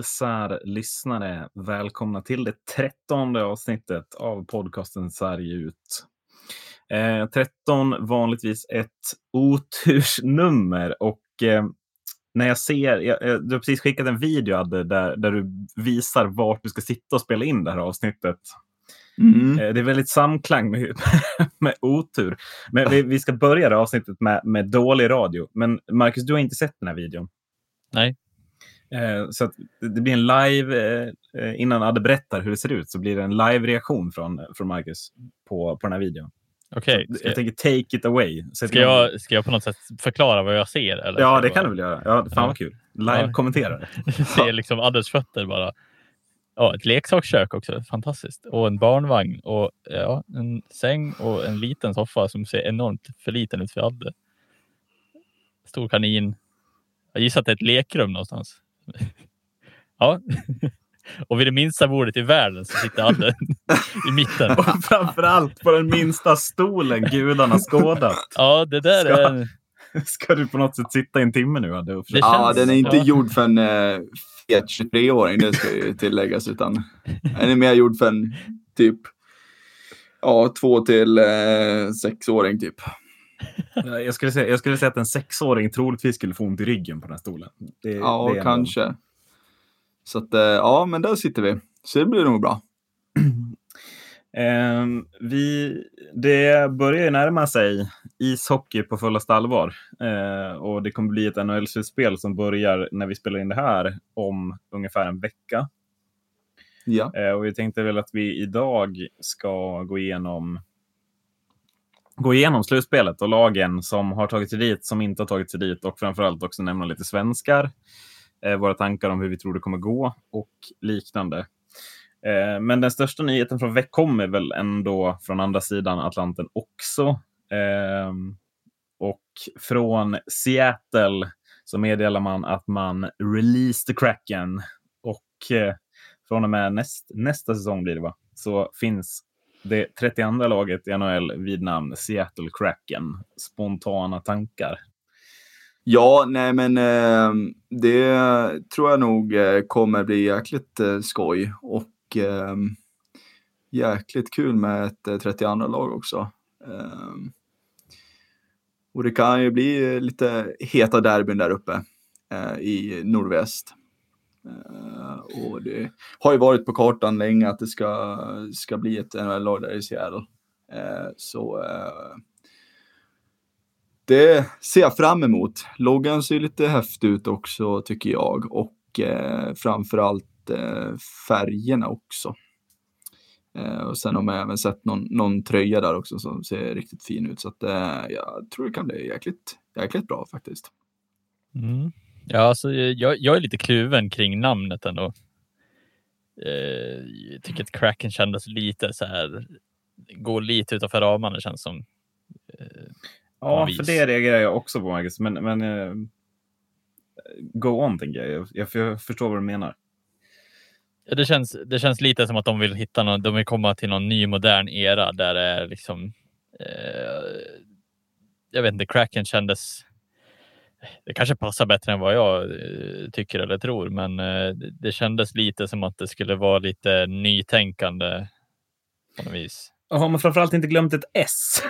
hälsar lyssnare välkomna till det trettonde avsnittet av podcasten Sarg ut. Eh, 13 vanligtvis ett otursnummer och eh, när jag ser, jag, du har precis skickat en video Adde, där, där du visar vart du ska sitta och spela in det här avsnittet. Mm. Eh, det är väldigt samklang med, med otur. Men vi, vi ska börja det avsnittet med, med dålig radio. Men Marcus, du har inte sett den här videon? Nej. Eh, så det blir en live, eh, innan Adde berättar hur det ser ut, så blir det en live-reaktion från, från Marcus på, på den här videon. Okej. Okay, jag tänker take it away. Ska jag, ska jag på något sätt förklara vad jag ser? Eller ja, det kan du väl göra. Ja, fan ja. vad kul. Live-kommentera. Ja. ser liksom Addes fötter bara. Ja, ett leksakskök också. Fantastiskt. Och en barnvagn och ja, en säng och en liten soffa som ser enormt för liten ut för Adde. Stor kanin. Jag gissar att det är ett lekrum någonstans. Ja. Och vid det minsta bordet i världen så sitter Adde i mitten. Och framförallt på den minsta stolen gudarna skådat. Ja, det där ska, är... Ska du på något sätt sitta i en timme nu? Adde, ja, den är inte ja. gjord för en äh, fet 23-åring, det ska ju tilläggas, utan den är mer gjord för en typ ja, två till äh, sexåring typ. Jag skulle, säga, jag skulle säga att en sexåring troligtvis skulle få ont i ryggen på den här stolen. Det, ja, det kanske. Så att, eh, ja, men där sitter vi. Så det blir nog bra. Eh, vi, det börjar ju närma sig ishockey på fullaste allvar. Eh, och det kommer bli ett NHL-slutspel som börjar när vi spelar in det här om ungefär en vecka. Ja. Eh, och vi tänkte väl att vi idag ska gå igenom gå igenom slutspelet och lagen som har tagit sig dit, som inte har tagit sig dit och framförallt också nämna lite svenskar. Eh, våra tankar om hur vi tror det kommer gå och liknande. Eh, men den största nyheten från veck kommer väl ändå från andra sidan Atlanten också. Eh, och från Seattle så meddelar man att man release the Kraken och eh, från och med näst, nästa säsong blir det va? Så finns det 32 laget i NHL vid namn Seattle Kraken. Spontana tankar? Ja, nej men eh, det tror jag nog eh, kommer bli jäkligt eh, skoj och eh, jäkligt kul med ett eh, 32 lag också. Eh, och det kan ju bli lite heta derbyn där uppe eh, i nordväst. Eh, och det har ju varit på kartan länge att det ska, ska bli ett NHL-lag där i Seattle. Eh, så eh, det ser jag fram emot. Loggan ser lite häftig ut också tycker jag och framförallt färgerna också. och sen har man även sett någon, någon tröja där också som ser riktigt fin ut så att jag tror det kan bli jäkligt, jäkligt bra faktiskt. Mm. Ja, alltså, jag, jag är lite kluven kring namnet ändå. Eh, jag tycker att Kraken kändes lite så här, går lite utanför ramarna känns som. Eh, ja, för det reagerar jag också på Marcus, men, men eh, go on tänker jag. jag. Jag förstår vad du menar. Ja, det, känns, det känns lite som att de vill hitta någon, de vill komma till någon ny modern era där det är liksom. Eh, jag vet inte, Kraken kändes det kanske passar bättre än vad jag eh, tycker eller tror, men eh, det kändes lite som att det skulle vara lite nytänkande på något vis. Och har man framförallt inte glömt ett S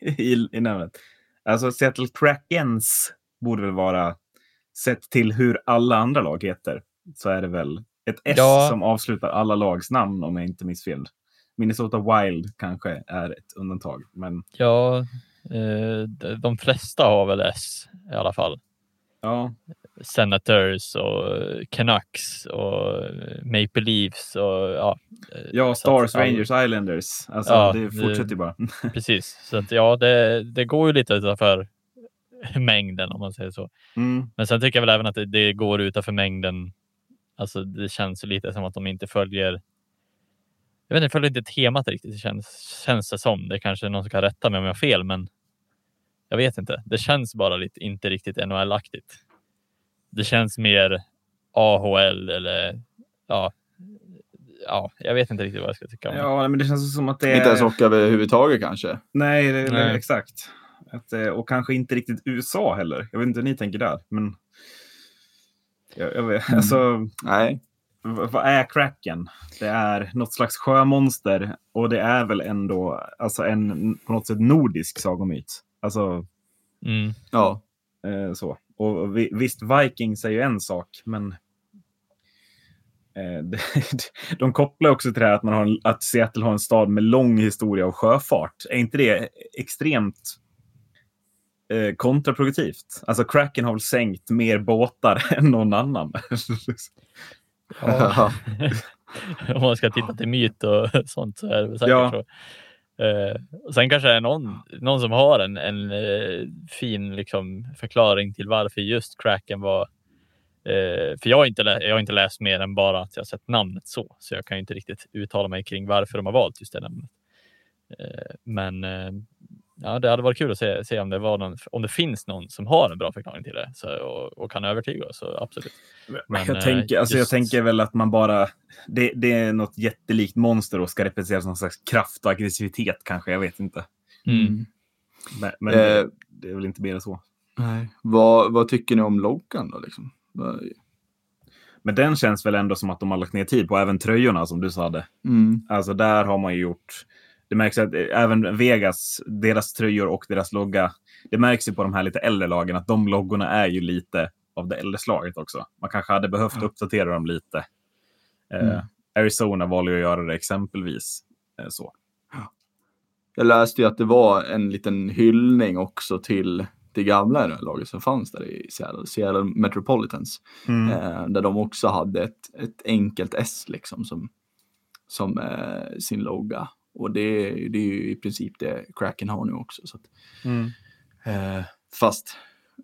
i, i namnet? Alltså Seattle Krakens borde väl vara, sett till hur alla andra lag heter, så är det väl ett S ja. som avslutar alla lags namn om jag inte minns fel. Minnesota Wild kanske är ett undantag. Men... Ja, de flesta har väl S i alla fall. Ja. Senators och Canucks och Maple Leafs och ja. Eh, ja, Stars, Rangers, Islanders. Alltså, ja, det fortsätter ju bara. precis, så att ja, det, det går ju lite utanför mängden om man säger så. Mm. Men sen tycker jag väl även att det, det går utanför mängden. Alltså, det känns lite som att de inte följer jag vet inte, följer inte temat riktigt. Det känns, känns det som. Det är kanske någon som kan rätta mig om jag har fel, men jag vet inte. Det känns bara lite, inte riktigt NHL-aktigt. Det känns mer AHL eller ja, ja, jag vet inte riktigt vad jag ska tycka om det. Ja, men det känns som att det är... Inte ens hockey överhuvudtaget kanske? Nej, det, Nej. exakt. Att, eh, och kanske inte riktigt USA heller. Jag vet inte hur ni tänker där, men... Jag, jag vet, mm. alltså... Nej. vad är Kraken? Det är något slags sjömonster och det är väl ändå alltså en på något sätt nordisk sagomyt. Alltså, mm. ja. Eh, så. Och visst, Vikings är ju en sak, men eh, de kopplar också till det här att, man har en, att Seattle har en stad med lång historia av sjöfart. Är inte det extremt eh, kontraproduktivt? Alltså Kraken har väl sänkt mer båtar än någon annan. Om man ska titta till myt och sånt så är det säkert ja. så. Uh, sen kanske det är någon, någon som har en, en uh, fin liksom, förklaring till varför just Kraken var... Uh, för jag har, inte jag har inte läst mer än bara att jag sett namnet så, så jag kan inte riktigt uttala mig kring varför de har valt just det namnet. men ja, det hade varit kul att se, se om, det var någon, om det finns någon som har en bra förklaring till det så, och, och kan övertyga oss. Absolut. Men, jag, tänker, äh, alltså, just... jag tänker väl att man bara... Det, det är något jättelikt monster och ska representera någon slags kraft och aggressivitet kanske. Jag vet inte. Mm. Men, men eh, det, det, är väl inte mer än så. Nej. Vad, vad tycker ni om loggan då? Liksom? Men den känns väl ändå som att de har lagt ner tid på, även tröjorna som du sa. Mm. Alltså där har man ju gjort det märks att även Vegas, deras tröjor och deras logga, det märks ju på de här lite äldre lagen att de loggorna är ju lite av det äldre slaget också. Man kanske hade behövt ja. uppdatera dem lite. Eh, mm. Eh, Arizona valde att göra det exempelvis. Eh, så. Jag läste ju att det var en liten hyllning också till det gamla laget som fanns där i Seattle, Seattle Metropolitans. Mm. Eh, där de också hade ett, ett enkelt S liksom som, som eh, sin logga. Och det, det är ju i princip det Kraken har nu också. Så att, mm. eh, fast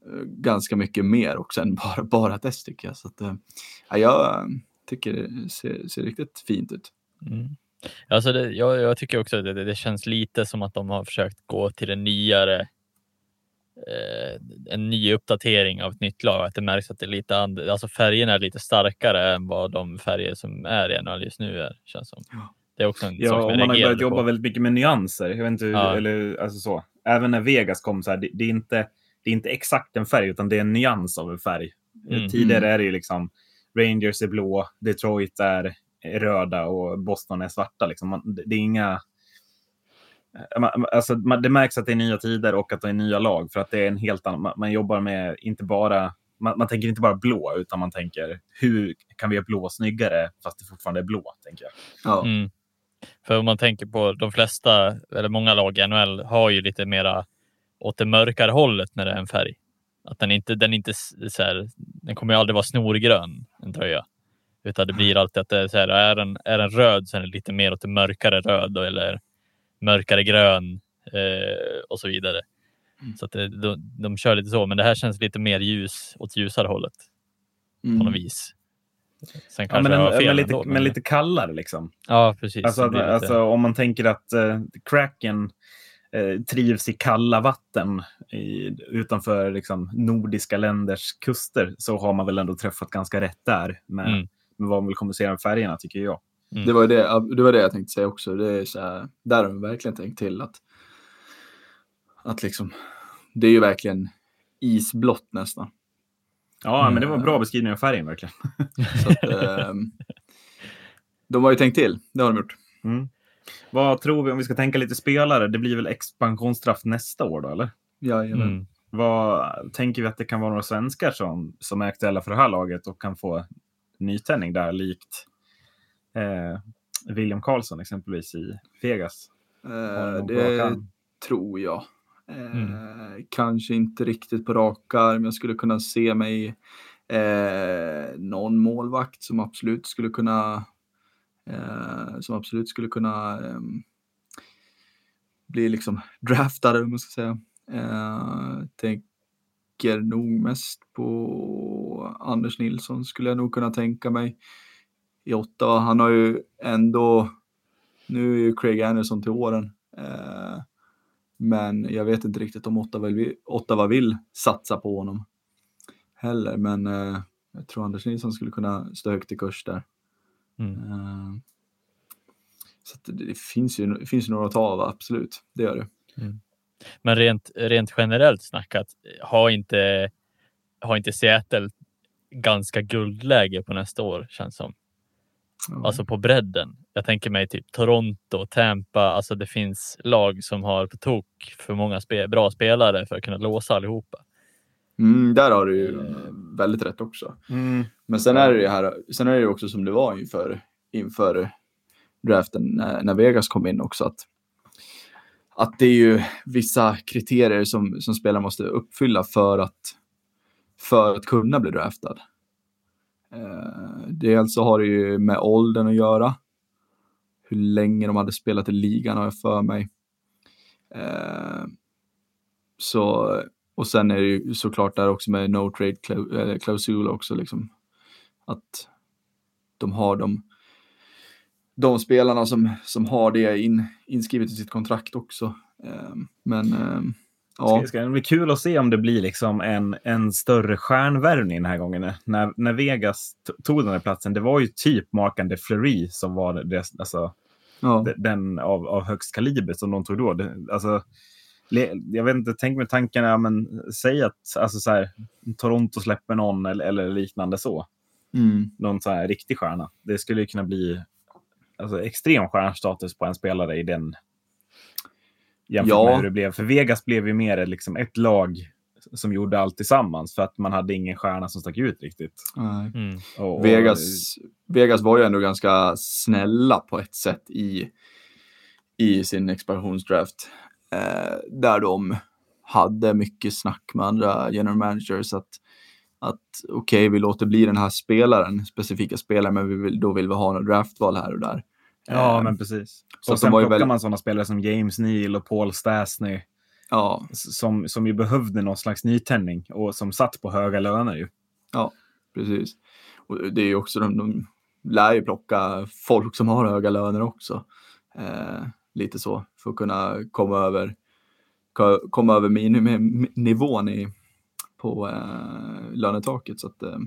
eh, ganska mycket mer också än bara, bara test tycker jag. Så att, eh, jag tycker det ser, ser riktigt fint ut. Mm. Alltså det, jag, jag, tycker också att det, det, känns lite som att de har försökt gå till en nyare eh, en ny uppdatering av ett nytt lag. Att det märks att det är lite and, alltså färgerna är lite starkare än vad de färger som är i NHL just nu är. Känns som. Ja. Det är också en ja, sak jag man har börjat jobba väldigt mycket med nyanser. Jag vet inte hur, ja. eller, alltså så. Även när Vegas kom, så här, det, det, är inte, det är inte exakt en färg, utan det är en nyans av en färg. Mm. Tidigare är det ju liksom Rangers är blå, Detroit är röda och Boston är svarta. Liksom. Man, det är inga... Alltså, man, det märks att det är nya tider och att det är nya lag. För att det är en helt annan... Man, man jobbar med inte bara... Man, man, tänker inte bara blå, utan man tänker hur kan vi göra blå snyggare fast det fortfarande är blå? Tänker jag. Ja. Mm. För om man tänker på de flesta, eller många lag i NHL har ju lite mera åt det mörkare hållet när det är en färg. Att den inte, den inte så här, den kommer ju aldrig vara snorgrön, en tröja. Utan det blir alltid att det är, så här, är, den, är den röd så är den lite mer åt det mörkare röd eller mörkare grön eh, och så vidare. Mm. Så att det, de, de kör lite så, men det här känns lite mer ljus åt ljusare hållet. Mm. På något vis. Sen kanske ja, men, en, fel men, lite, ändå, men... lite kallare liksom. Ja, precis. Alltså, lite... alltså om man tänker att uh, Kraken uh, trivs i kalla vatten i, utanför liksom, nordiska länders kuster så har man väl ändå träffat ganska rätt där med, mm. med vad man vill kommunicera med färgerna, tycker jag. Mm. Det, var det, det var det jag tänkte säga också. Det är så här, där har de verkligen tänkt till att, att liksom, det är ju verkligen isblått nästan. Ja, men det var en bra beskrivning av färgen verkligen. Så att, eh, de har ju tänkt till, det har de gjort. Mm. Vad tror vi om vi ska tänka lite spelare? Det blir väl expansionsstraff nästa år då, eller? Ja, mm. Vad tänker vi att det kan vara några svenskar som, som är aktuella för det här laget och kan få nytändning där, likt eh, William Karlsson exempelvis i Vegas? Eh, det tror jag. Mm. Eh, kanske inte riktigt på rak arm. Jag skulle kunna se mig eh, någon målvakt som absolut skulle kunna eh, som absolut skulle kunna eh, bli liksom draftad om man ska säga. Eh, tänker nog mest på Anders Nilsson skulle jag nog kunna tänka mig i Ottawa. Han har ju ändå, nu är ju Craig Anderson till åren. Eh, men jag vet inte riktigt om Ottawa vill, Ottawa vill satsa på honom heller. Men eh, jag tror Anders Nilsson skulle kunna stå högt i kurs där. Mm. Eh, så det finns ju det finns några att ta av, absolut. Det gör det. Mm. Men rent, rent generellt snackat, har inte, har inte Seattle ganska guldläge på nästa år känns som? Mm. Alltså på bredden. Jag tänker mig typ Toronto, Tampa. Alltså det finns lag som har på tok för många spe bra spelare för att kunna låsa allihopa. Mm, där har du ju eh. väldigt rätt också. Mm. Men sen är det ju här, sen är det också som det var inför, inför draften när, när Vegas kom in också. Att, att det är ju vissa kriterier som, som spelare måste uppfylla för att, för att kunna bli draftad. Eh, dels så har det ju med åldern att göra. Hur länge de hade spelat i ligan har jag för mig. Eh, så, och sen är det ju såklart där också med no trade eh, klausul också liksom. Att de har de, de spelarna som, som har det in, inskrivet i sitt kontrakt också. Eh, men eh, Ja. Det ska bli kul att se om det blir liksom en, en större stjärnvärvning den här gången. När, när Vegas tog den här platsen, det var ju typ Mark de Fleury som var det, alltså, ja. den av, av högst kaliber som de tog då. Det, alltså, jag vet inte, tänk med tanken, ja, men säg att alltså, så här, Toronto släpper någon eller, eller liknande så. Mm. Någon så här riktig stjärna. Det skulle kunna bli alltså, extrem stjärnstatus på en spelare i den jämfört ja. med hur det blev. För Vegas blev ju mer liksom ett lag som gjorde allt tillsammans för att man hade ingen stjärna som stack ut riktigt. Mm. Och, Vegas, Vegas var ju ändå ganska snälla på ett sätt i, i sin expansionsdraft. Eh, där de hade mycket snack med andra general managers att, att okej, okay, vi låter bli den här spelaren, specifika spelaren, men vi vill, då vill vi ha några draftval här och där. Ja, men precis. Så och sen plockar väl... man sådana spelare som James Neal och Paul Stastny. Ja. Som, som ju behövde någon slags nytändning och som satt på höga löner ju. Ja, precis. Och det är ju också, de, de lär ju plocka folk som har höga löner också. Eh, lite så, för att kunna komma över, komma över miniminivån i, på eh, lönetaket. Så att, eh,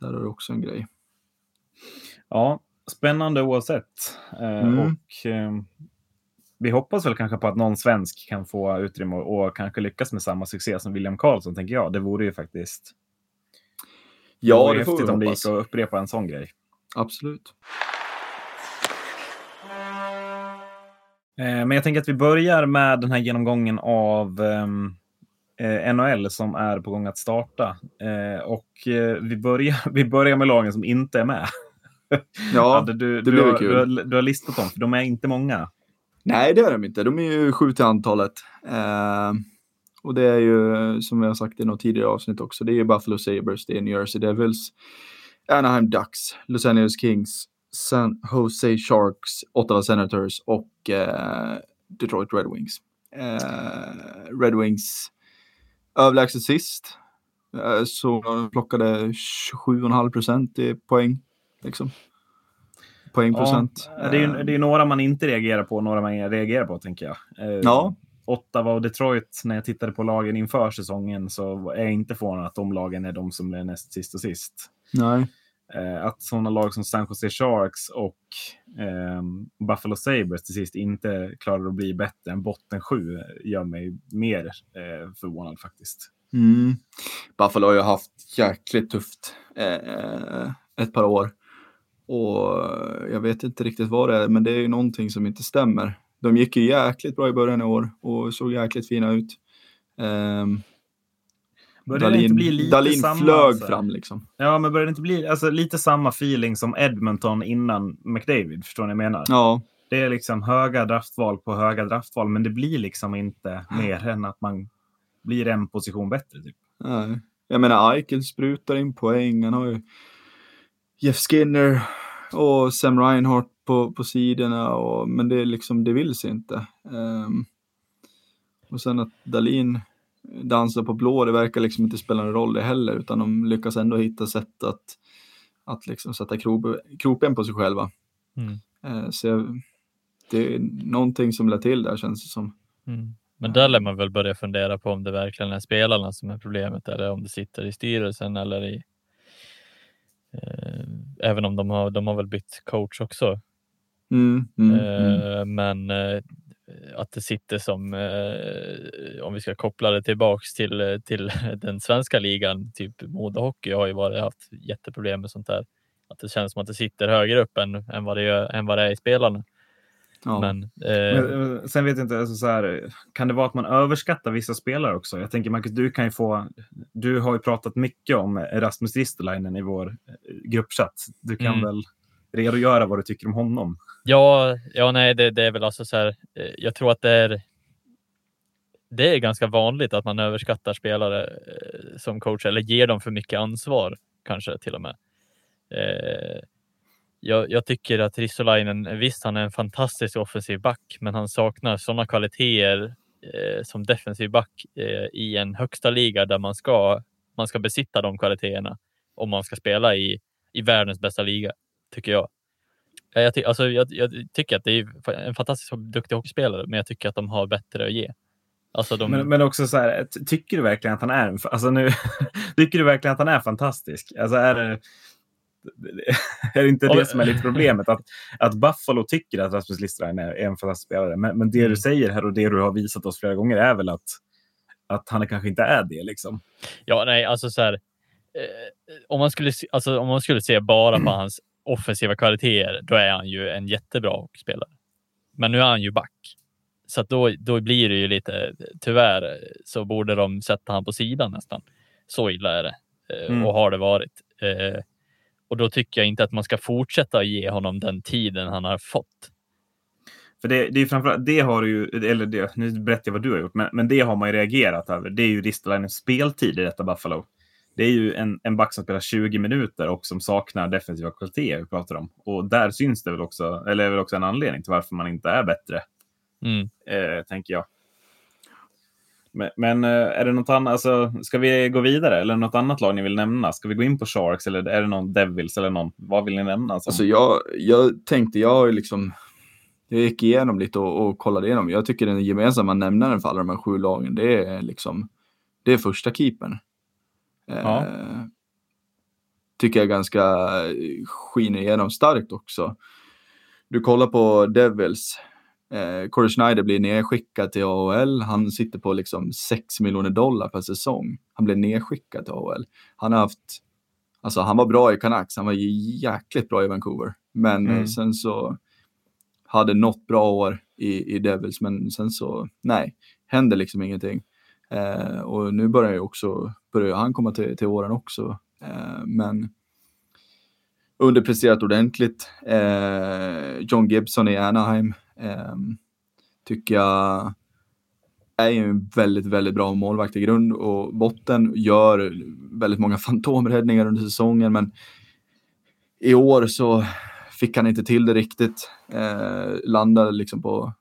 där har du också en grej. Ja, spännande oavsett. Eh, mm. Och eh, vi hoppas väl kanske på att någon svensk kan få utrymme och, och kanske lyckas med samma succé som William Karlsson, tänker jag. Det vore ju faktiskt... Ja, det, det får vi om det gick att upprepa en sån grej. Absolut. Eh, men jag tänker att vi börjar med den här genomgången av ehm, eh, NHL som är på gång att starta. Eh, och vi, börjar, vi börjar med lagen som inte är med. Ja, du, det du, blir har, kul. Du har, du har listat dem, för de är inte många. Nej, det är de inte. De är ju sju till antalet. Eh, och det är ju, som vi har sagt i något tidigare avsnitt också, det är Buffalo Sabres, det är New Jersey Devils, Anaheim Ducks, Los Angeles Kings, San Jose Sharks, Ottawa Senators och eh, Detroit Red Wings. Eh, Red Wings överlägset sist. Eh, så de plockade 27,5 procent i poäng Liksom. Poängprocent. Ja, det, är, det är några man inte reagerar på, några man reagerar på, tänker jag. Eh, ja. Ottawa och Detroit, när jag tittade på lagen inför säsongen så är jag inte förvånad att de lagen är de som är näst sist och sist. Nej. Eh, att sådana lag som San Jose Sharks och eh, Buffalo Sabres till sist inte klarar att bli bättre än botten sju gör mig mer eh, förvånad faktiskt. Mm. Buffalo har ju haft jäkligt tufft eh, ett par år. Och jag vet inte riktigt vad det är, men det är ju någonting som inte stämmer. De gick ju jäkligt bra i början i år och såg jäkligt fina ut. Um, Dalin, inte bli lite Dalin samma, flög alltså. fram liksom. Ja, men började det inte bli alltså, lite samma feeling som Edmonton innan McDavid? Förstår ni vad jag menar? Ja. Det är liksom höga draftval på höga draftval, men det blir liksom inte mer än att man blir en position bättre. Typ. Nej. Jag menar, Eichel sprutar in poäng. Han har ju Jeff Skinner och Sam Reinhardt på, på sidorna. Och, men det, är liksom, det vill sig inte. Um, och sen att Dalin dansar på blå, det verkar liksom inte spela någon roll det heller, utan de lyckas ändå hitta sätt att, att liksom sätta kroppen på sig själva. Mm. Uh, så jag, det är någonting som lär till där känns det som. Mm. Men där lär man väl börja fundera på om det verkligen är spelarna som är problemet eller om det sitter i styrelsen eller i även om de har, de har väl bytt coach också. Mm, mm, mm. Eh, men eh, att det sitter som, om vi ska koppla det tillbaks till, till den svenska ligan, typ Modo Hockey har ju varit, haft jätteproblem med sånt där. Att det känns som att det sitter högre upp än, än, vad, det är, än vad det är i spelarna. Ja. Men, eh... Men, eh, sen vet jag inte, alltså så här, kan det vara att man överskattar vissa spelare också? Jag tänker Marcus, du kan ju få, du har ju pratat mycket om Rasmus Ristolainen i vår eh, gruppchatt. Du kan mm. väl redogöra vad du tycker om honom? Ja, ja nej, det, det är väl alltså så här, eh, jag tror att det är det är ganska vanligt att man överskattar spelare som coach eller ger dem för mycket ansvar kanske till och med. Eh, jag, jag, tycker att Ristolainen, visst han är en fantastisk offensiv back, men han saknar sådana kvaliteter eh, som defensiv back eh, i en högsta liga där man ska, man ska besitta de kvaliteterna om man ska spela i, i världens bästa liga, tycker jag. Eh, jag, ty alltså, jag, jag, tycker att det är en fantastiskt duktig hockeyspelare, men jag tycker att de har bättre att ge. Alltså de... men, men också så här, tycker du verkligen att han är, alltså nu, tycker du verkligen att han är fantastisk? Alltså är det, är det inte det som är lite problemet? Att, att Buffalo tycker att Rasmus Listerine är, en fantastisk spelare. Men, men det mm. du säger här och det du har visat oss flera gånger är väl att, att han kanske inte är det. Liksom. Ja, nej, alltså så här. Eh, om, man skulle, alltså, om man skulle se bara på hans offensiva kvaliteter, då är han ju en jättebra spelare. Men nu är han ju back. Så då, då blir det ju lite, tyvärr så borde de sätta han på sidan nästan. Så illa är det eh, mm. och har det varit. Eh, och då tycker jag inte att man ska fortsätta ge honom den tiden han har fått. För det, det är framförallt, det har du ju, eller det, nu berättar jag vad du har gjort, men, men det har man ju reagerat över. Det är ju Ristolainens speltid i detta Buffalo. Det är ju en, en back som spelar 20 minuter och som saknar defensiva kvaliteter vi pratar om. Och där syns det väl också, eller är väl också en anledning till varför man inte är bättre. Mm. Eh, tänker jag. Men, eh, är det något annat, alltså, ska vi gå vidare eller något annat lag ni vill nämna? Ska vi gå in på Sharks eller är det någon Devils eller någon? Vad vill ni nämna? Alltså, alltså jag, jag tänkte, jag har liksom, jag gick igenom lite och, och kollade igenom. Jag tycker den gemensamma nämnaren för alla de här sju lagen, det är liksom, det är första keepern. Ja. Eh, tycker jag ganska skiner igenom starkt också. Du kollar på Devils, Eh, Corey Schneider blir nedskickad till AHL. Han sitter på liksom 6 miljoner dollar per säsong. Han blir nedskickad till AHL. Han har haft, alltså han var bra i Canucks, han var jäkligt bra i Vancouver. Men eh, mm. sen så hade något bra år i, i Devils, men sen så, nej, händer liksom ingenting. Eh, och nu börjar ju också, börjar han komma till, till åren också. Eh, men underpresterat ordentligt. Eh, John Gibson i Anaheim Ehm, tycker jag är ju en väldigt, väldigt bra målvakt i grund och botten. Gör väldigt många fantomräddningar under säsongen, men i år så fick han inte till det riktigt. Eh, landade liksom på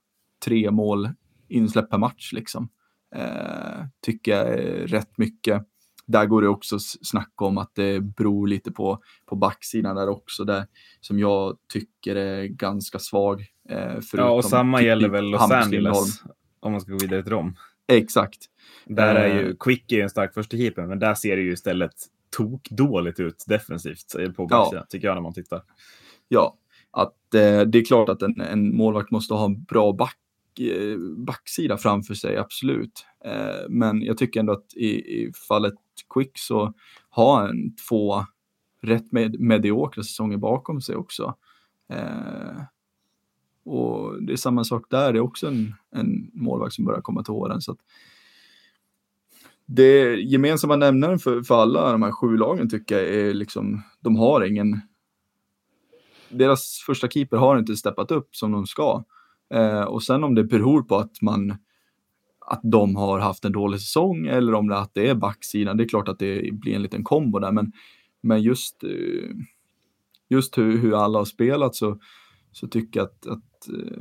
tre mål insläpp per match liksom. Eh, tycker jag är rätt mycket där går det också snacka om att det beror lite på, på backsidan där också, där, som jag tycker är ganska svag. Eh, ja, och samma gäller väl Los Angeles, om man ska gå vidare till dem. Exakt. Där är ju, eh. Quick är ju en stark första keeper, men där ser det ju istället tok dåligt ut defensivt på backsidan, ja. tycker jag när man tittar. Ja, att eh, det är klart att en, en målvakt måste ha en bra back Eh, backsida framför sig, absolut. Eh, men jag tycker ändå att i, i fallet Quick så har han två rätt med, mediokra säsonger bakom sig också. Eh, och det är samma sak där, det är också en, en målvakt som börjar komma till åren. Så att det gemensamma nämnaren för, för alla de här sju lagen tycker jag är liksom, de har ingen deras första keeper har inte steppat upp som de ska. Eh, och sen om det beror på att man att de har haft en dålig säsong eller om det, att det är backsidan. Det är klart att det blir en liten kombo där, men, men just, eh, just hur, hur alla har spelat så, så tycker jag att, att eh,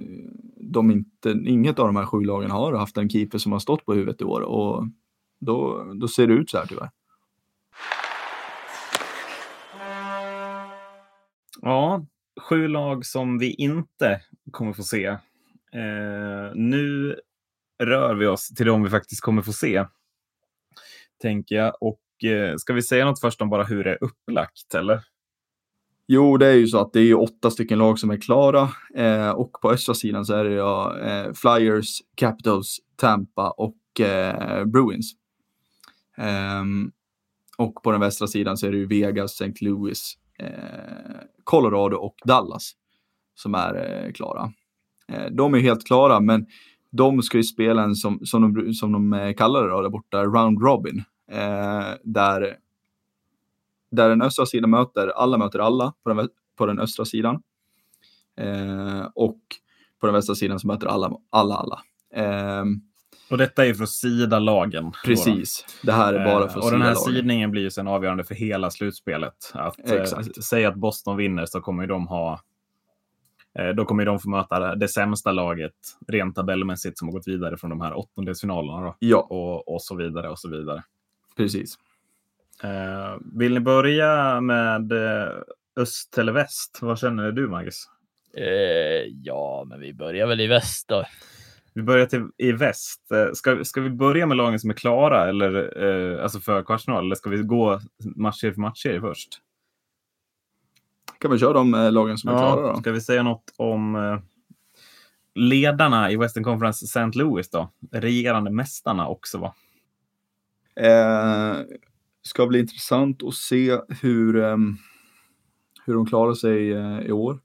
de inte, inget av de här sju lagen har haft en keeper som har stått på huvudet i år och då, då ser det ut så här tyvärr. Ja, sju lag som vi inte kommer få se Eh, nu rör vi oss till de vi faktiskt kommer få se, tänker jag. Och eh, ska vi säga något först om bara hur det är upplagt, eller? Jo, det är ju så att det är åtta stycken lag som är klara eh, och på östra sidan så är det ja, eh, Flyers, Capitals, Tampa och eh, Bruins. Um, och på den västra sidan så är det ju Vegas, St. Louis eh, Colorado och Dallas som är eh, klara de är helt klara, men de ska ju spela en som, som, de, som de kallar det då, där borta, round robin. där, där den östra sidan möter, alla möter alla på den, på den östra sidan. och på den västra sidan så möter alla alla. alla. Och detta är för att sida lagen. Precis. Det här är bara för att Och den här lagen. sidningen blir ju sen avgörande för hela slutspelet. Att, eh, säg att Boston vinner så kommer de ha eh, då kommer de få möta det sämsta laget rent tabellmässigt som har gått vidare från de här åttondelsfinalerna. Då. Ja. Och, och så vidare och så vidare. Precis. Eh, vill ni börja med eh, öst eller väst? Vad känner du, Marcus? Eh, ja, men vi börjar väl i väst då. Vi börjar till, i väst. Eh, ska, ska vi börja med lagen som är klara eller, eh, alltså för kvartsfinal, eller ska vi gå matcher för matcher först? Kan vi köra de eh, lagen som är ja, klara då? Ska vi säga något om eh, ledarna i Western Conference St. Louis då? Regerande mästarna också va? Eh, ska bli intressant att se hur, eh, hur de klarar sig eh, i år.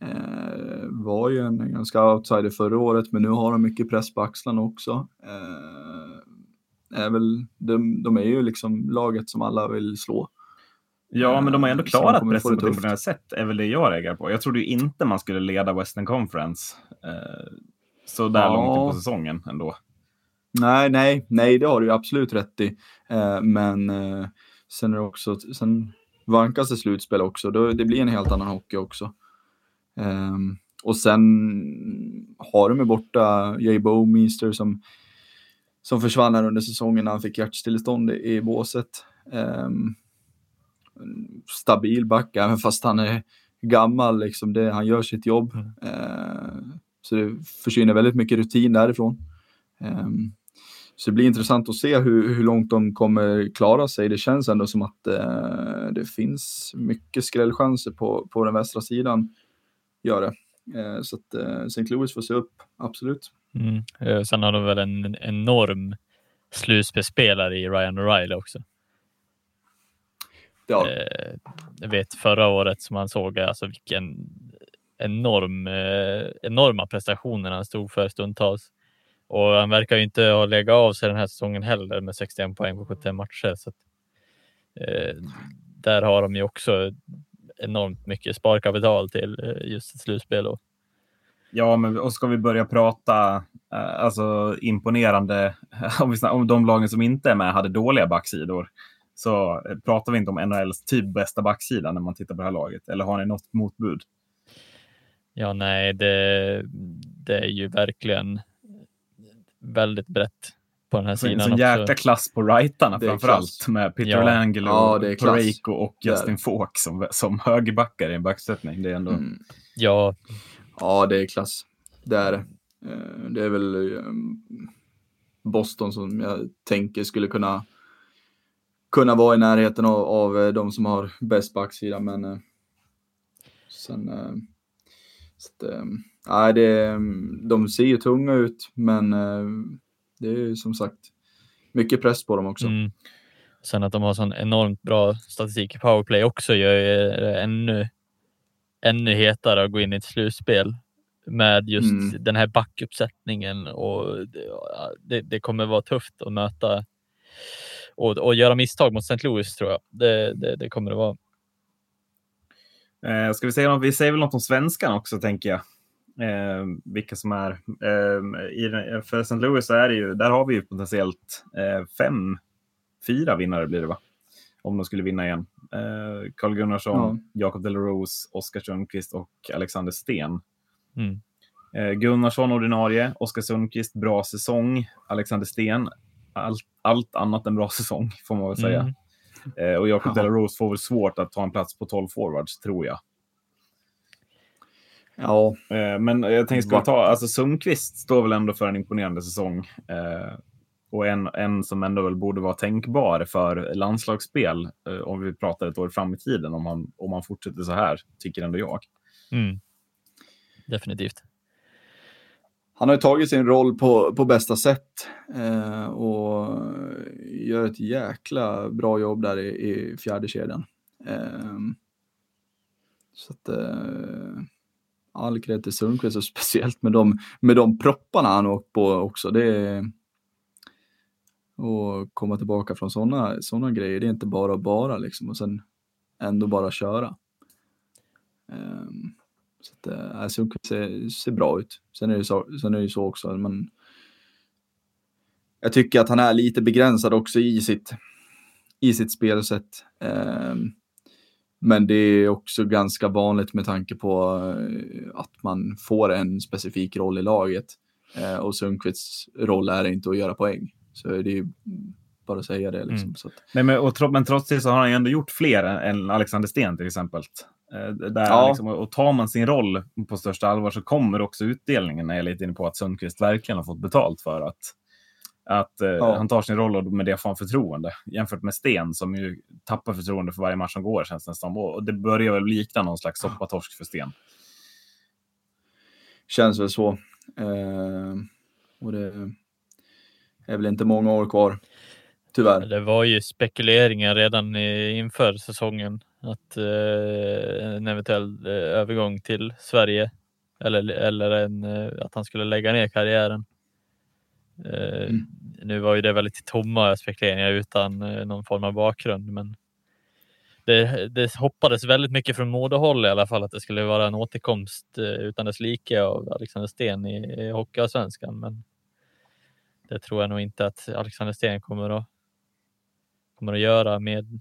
Eh, var ju en ganska outsider förra året, men nu har de mycket press på axlarna också. Eh, är väl, de, de är ju liksom laget som alla vill slå. Ja, men de har ändå klarat pressen på ett imponerande sätt, är väl det jag reagerar på. Jag trodde ju inte man skulle leda Western Conference eh, så där ja. långt in på säsongen ändå. Nej, nej, nej, det har du absolut rätt i. Eh, men eh, sen är det också, sen vankas det slutspel också. Då, det blir en helt annan hockey också. Um, och sen har de ju borta Jay Bowmeister som, som försvann här under säsongen när han fick hjärtstillestånd i, i båset. Um, stabil back, även fast han är gammal, liksom det, han gör sitt jobb. Mm. Uh, så det försvinner väldigt mycket rutin därifrån. Um, så det blir intressant att se hur, hur långt de kommer klara sig. Det känns ändå som att uh, det finns mycket skrällchanser på, på den västra sidan gör det. Eh, så att eh, St. Louis får se upp, absolut. Mm. Eh, sen har de väl en enorm slutspelsspelare i Ryan O'Reilly också. Ja. Jag vet förra året som man såg alltså vilken enorm, enorma prestationer han stod för stundtals. Och han verkar ju inte ha legat av sig den här säsongen heller med 61 poäng på 71 matcher. Så att, eh, där har de ju också enormt mycket sparkapital till eh, just ett slutspel. Och... Ja, men och ska vi börja prata eh, alltså imponerande om, vi om de lagen som inte är med hade dåliga backsidor så eh, pratar vi inte om NHLs typ bästa backsida när man tittar på det här laget. Eller har ni något motbud? Ja, nej, det, det är ju verkligen väldigt brett på den här så, sidan. Så jäkla klass på rightarna framför allt med Peter ja. Langelo, ja, Pareko och Justin Falk som, som högerbackar i en backsättning. Det är ändå... Mm. Ja. ja, det är klass. Det är det. Eh, det är väl eh, Boston som jag tänker skulle kunna kunna vara i närheten av, av eh, de som har bäst backsida, men sen så att, nej, det, de ser ju tunga ut, men det är ju som sagt mycket press på dem också. Mm. Sen att de har sån enormt bra statistik i powerplay också gör det ännu, ännu hetare att gå in i ett slutspel med just mm. den här backuppsättningen och det, det, kommer vara tufft att möta och, och göra misstag mot St. Louis tror jag. Det, det, det kommer det vara. Eh, ska vi säga något? Vi säger väl något om svenskan också tänker jag eh, vilka som är. Eh, i, för St. Louis så är det ju, där har vi ju potentiellt eh, fem, fyra vinnare blir det va? Om de skulle vinna igen. Eh, Carl Gunnarsson, ja. Jakob Delarose, Oskar Sundqvist och Alexander Sten. Mm. Eh, Gunnarsson ordinarie, Oskar Sundqvist bra säsong, Alexander Sten allt, allt annat än bra säsong får man väl säga. Mm. Eh, och Jakob ja. Delarose får väl svårt att ta en plats på 12 forwards tror jag. Ja. Eh, men jag tänkte, ska ta, alltså Sundqvist står väl ändå för en imponerande säsong. Eh, och en, en som ändå väl borde vara tänkbar för landslagsspel eh, om vi pratar ett år fram i tiden om man, om man fortsätter så här, tycker ändå jag. Mm. Definitivt. Han har tagit sin roll på, på bästa sätt eh, och gör ett jäkla bra jobb där i, i fjärde kedjan. Eh, Så att, eh, all cred till Sundqvist och speciellt med de, med de propparna han åkt på också. Det är, och komma tillbaka från sådana såna grejer, det är inte bara bara liksom och sen ändå bara köra. Um, så att, äh, Sundqvist ser, ser bra ut. Sen är det så, sen är det så också, men jag tycker att han är lite begränsad också i sitt, i sitt spelsätt. Um, men det är också ganska vanligt med tanke på eh, att man får en specifik roll i laget. Eh, och Sundqvists roll är inte att göra poäng. Så det är bara att säga det. Liksom. Mm. Så att... Nej, men, och, men trots det så har han ju ändå gjort fler än Alexander Sten till exempel. Eh, där ja. liksom, och tar man sin roll på största allvar så kommer också utdelningen, när jag är lite inne på att Sundqvist verkligen har fått betalt för att att eh, ja. han tar sin roll och med det får han förtroende. Jämfört med Sten som ju tappar förtroende för varje match som går känns det nästan. Och det börjar väl likna någon slags soppatorsk för Sten. Känns väl så. Eh, och det är väl inte många år kvar. Tyvärr. Det var ju spekuleringar redan inför säsongen att eh, en eventuell eh, övergång till Sverige eller, eller en, eh, att han skulle lägga ner karriären. Eh, mm. Nu var ju det väldigt tomma spekuleringar utan eh, någon form av bakgrund, men det, det hoppades väldigt mycket från Modehåll i alla fall att det skulle vara en återkomst utan dess like av Alexander Sten i, i Hockeyallsvenskan. Men det tror jag nog inte att Alexander Sten kommer att, kommer att göra med,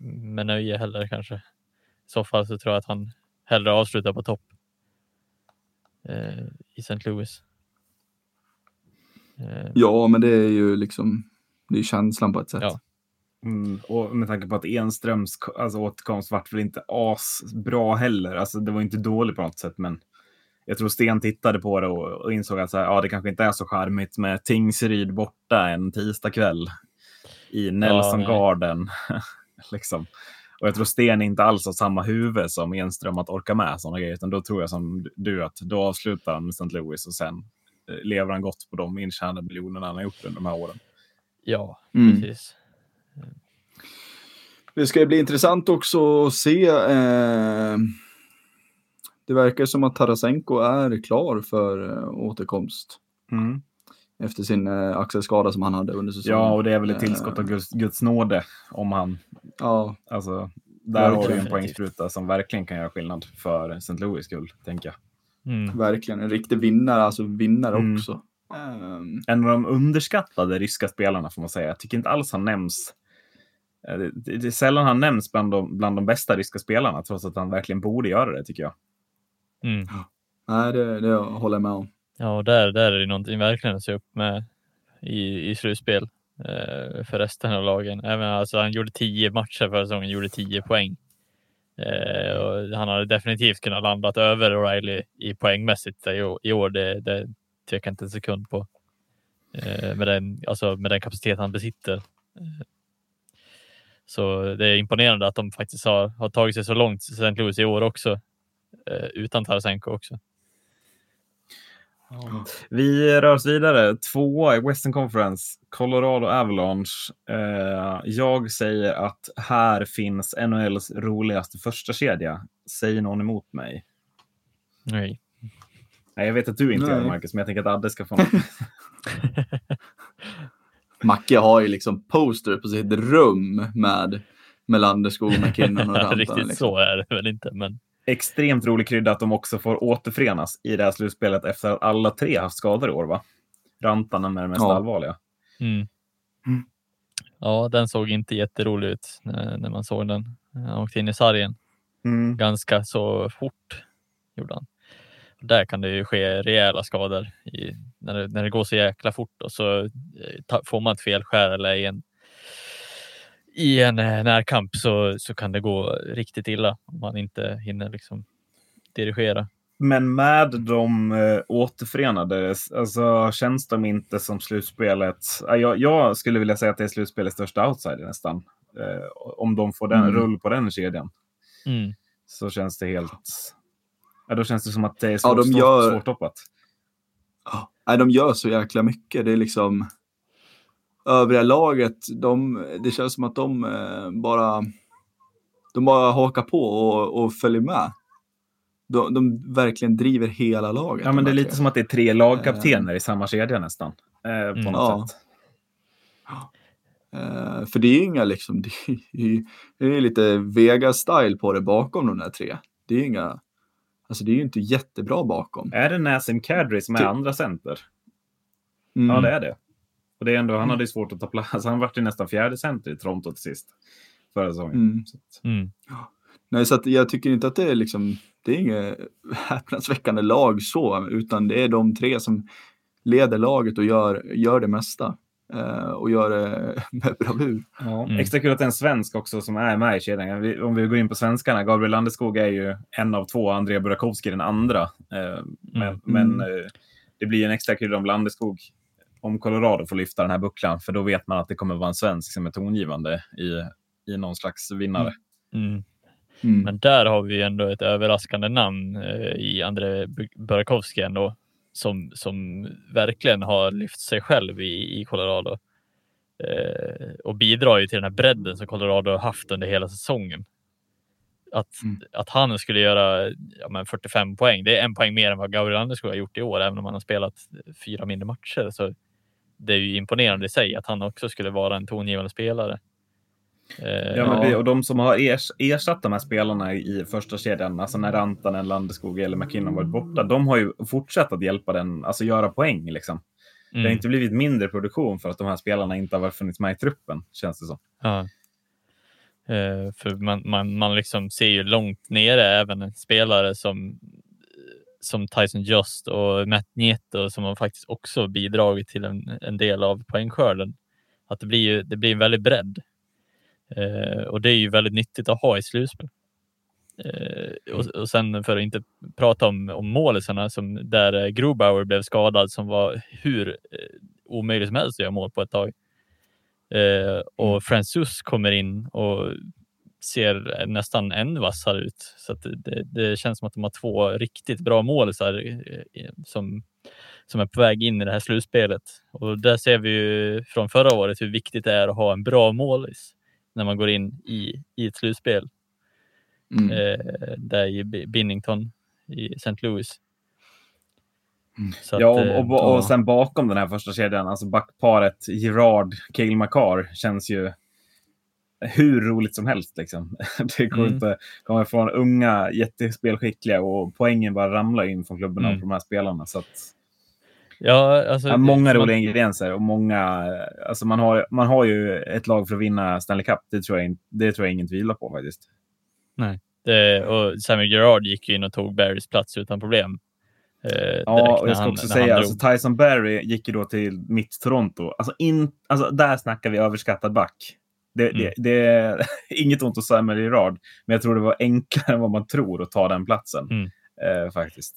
med nöje heller kanske. I så fall så tror jag att han hellre avslutar på topp eh, i St. Louis. Eh, ja, men det är ju liksom, det är känslan på ett sätt. Ja. Mm, och med tanke på att Enströms alltså, återkomst vart väl inte asbra heller. Alltså, det var inte dåligt på något sätt, men jag tror Sten tittade på det och, och insåg att så här, ja, det kanske inte är så charmigt med Tingsryd borta en tisdagkväll i Nelson ja, Garden. liksom. Och jag tror Sten inte alls har samma huvud som Enström att orka med sådana grejer, utan då tror jag som du att då avslutar han med St. Louis och sen Eh, lever han gott på de intjänade miljonerna han har gjort under de här åren. Ja, mm. precis. Det ska bli intressant också att se. Eh, det verkar som att Tarasenko är klar för eh, återkomst. Mm. Efter sin eh, axelskada som han hade under säsongen. Ja, och det är väl ett tillskott av Guds, Guds nåde om han... Ja. Alltså, där har du en poängspruta som verkligen kan göra skillnad för St. Louis skull, tänker jag. Mm. Verkligen en riktig vinnare, alltså vinnare mm. också. Um... En av de underskattade ryska spelarna får man säga. Jag tycker inte alls han nämns. Eh, det, det, det är sällan han nämns bland de, bland de bästa ryska spelarna, trots att han verkligen borde göra det tycker jag. Mm. Nej, det, det håller jag med om. Ja, där, där är det någonting verkligen att se upp med i, i slutspel eh, för resten av lagen. Även alltså, han gjorde tio matcher förra säsongen, gjorde tio poäng. Eh, och han hade definitivt kunnat landat över O'Reilly i poängmässigt i år. Det, det tvekar inte en sekund på. Eh, med, den, alltså med den kapacitet han besitter. Eh, så det är imponerande att de faktiskt har, har tagit sig så långt St. Louis i år också. Eh, utan Tarasenko också. Vi rör oss vidare. Tvåa i Western Conference, Colorado Avalanche. Eh, jag säger att här finns NHLs roligaste första kedja. Säger någon emot mig? Nej. Nej, jag vet att du inte Nej. gör det, Marcus, men jag tänker att Adde ska få Macke har ju liksom poster på sitt rum med Melanderskog, McKinnon och Rantan. Riktigt liksom. så är det väl inte, men extremt rolig krydda att de också får återförenas i det här slutspelet efter att alla tre haft skador i år. Va? Rantanen är det mest ja. allvarliga. Mm. Mm. Ja, den såg inte jätterolig ut när, när man såg den. Han åkte in i sargen mm. ganska så fort. Gjorde han. Där kan det ju ske rejäla skador i, när, det, när det går så jäkla fort och så eh, ta, får man ett felskär eller en i en eh, närkamp så, så kan det gå riktigt illa om man inte hinner liksom dirigera. Men med de äh, återförenade, alltså, känns de inte som slutspelet? Jag, jag, skulle vilja säga att det är slutspelets största outsider nästan. Äh, om de får den, mm. rull på den kedjan. Mm. Så känns det helt... Ja, då känns det som att det är svår, ja, de gör... svårtoppat. Ja, de gör så jäkla mycket. Det är liksom övriga laget, de, det känns som att de eh, bara De bara hakar på och, och följer med. De, de, verkligen driver hela laget. Ja, men det är lite tre. som att det är tre lagkaptener uh, i samma kedja nästan. Uh, på något ja. sätt. Uh, för det är ju inga liksom, det är, det är lite Vega-style på det bakom de där tre. Det är ju inga, alltså det är ju inte jättebra bakom. Är det Nassim Kadri som är Ty andra center? Mm. Ja, det är det. Och det är ändå, han hade ju svårt att ta plats. Han var ju nästan fjärde center i Toronto till sist. Förra säsongen. Mm. Så mm. Nej, så att jag tycker inte att det är liksom, det är inget häpnadsväckande lag så, utan det är de tre som leder laget och gör, gör det mesta. Uh, och gör det med bravur. Ja. Mm. Extra kul att det är en svensk också som är med i kedjan. Om vi går in på svenskarna, Gabriel Landeskog är ju en av två, André Burakovsky den andra. Uh, men, mm. men uh, det blir en extra kul om Landeskog om Colorado får lyfta den här bucklan, för då vet man att det kommer vara en svensk som är tongivande i, i någon slags vinnare. Mm. Mm. mm. Men där har vi ändå ett överraskande namn eh, i André Burakovsky ändå, som, som verkligen har lyft sig själv i, i Colorado eh, och bidrar ju till den här bredden som Colorado har haft under hela säsongen. Att, mm. att han skulle göra ja, men 45 poäng, det är en poäng mer än vad Gabriel Andersson har gjort i år, även om han har spelat fyra mindre matcher. Så det är ju imponerande i sig att han också skulle vara en tongivande spelare. Eh, ja, men det, och de som har ers, ersatt de här spelarna i första kedjan, alltså när Rantanen, Landeskog eller McKinnon varit borta, de har ju fortsatt att hjälpa den, alltså göra poäng liksom. Mm. Det har mm. inte blivit mindre produktion för att de här spelarna inte har funnits med i truppen, känns det som. Ja. Eh, för man, man, man liksom ser ju långt nere även en spelare som som Tyson Just och Matt Nieto som har faktiskt också bidragit till en, en del av poängskörden. Att det blir ju det blir en väldig bredd. Eh, och det är ju väldigt nyttigt att ha i slutspel. Eh, och, och sen för att inte prata om, om målisarna som där Grubauer blev skadad som var hur eh, omöjligt som helst att göra mål på ett tag. Eh, och mm. Francis kommer in och ser nästan än vassare ut. Så det, det, känns som att de har två riktigt bra målisar eh, som, som är på väg in i det här slutspelet. Och där ser vi ju från förra året hur viktigt det är att ha en bra målis när man går in i, i ett slutspel. Mm. Eh, där i Binnington i St. Louis. Mm. ja, och, och, och, och, eh, sen bakom den här första kedjan, alltså backparet Gerard, Cale Makar känns ju hur roligt som helst. Liksom. Det går mm. inte komma från unga, jättespelskickliga och poängen bara ramlar in från klubbarna mm. på de här spelarna. Så att, ja, alltså, ja, många roliga man... ingredienser och många... Alltså man, har, man har ju ett lag för att vinna Stanley Cup. Det tror jag, det tror jag ingen tvivlar på faktiskt. Nej, det, och Samuel Gerard gick in och tog Barrys plats utan problem. Eh, ja, och jag ska också säga, alltså, Tyson Barry gick ju då till mitt Toronto. Alltså, in, alltså, där snackar vi överskattad back. Det, mm. det, det, är inget ont att Samuel Gerard, men jag tror det var enklare än vad man tror att ta den platsen. Mm. Eh, faktiskt.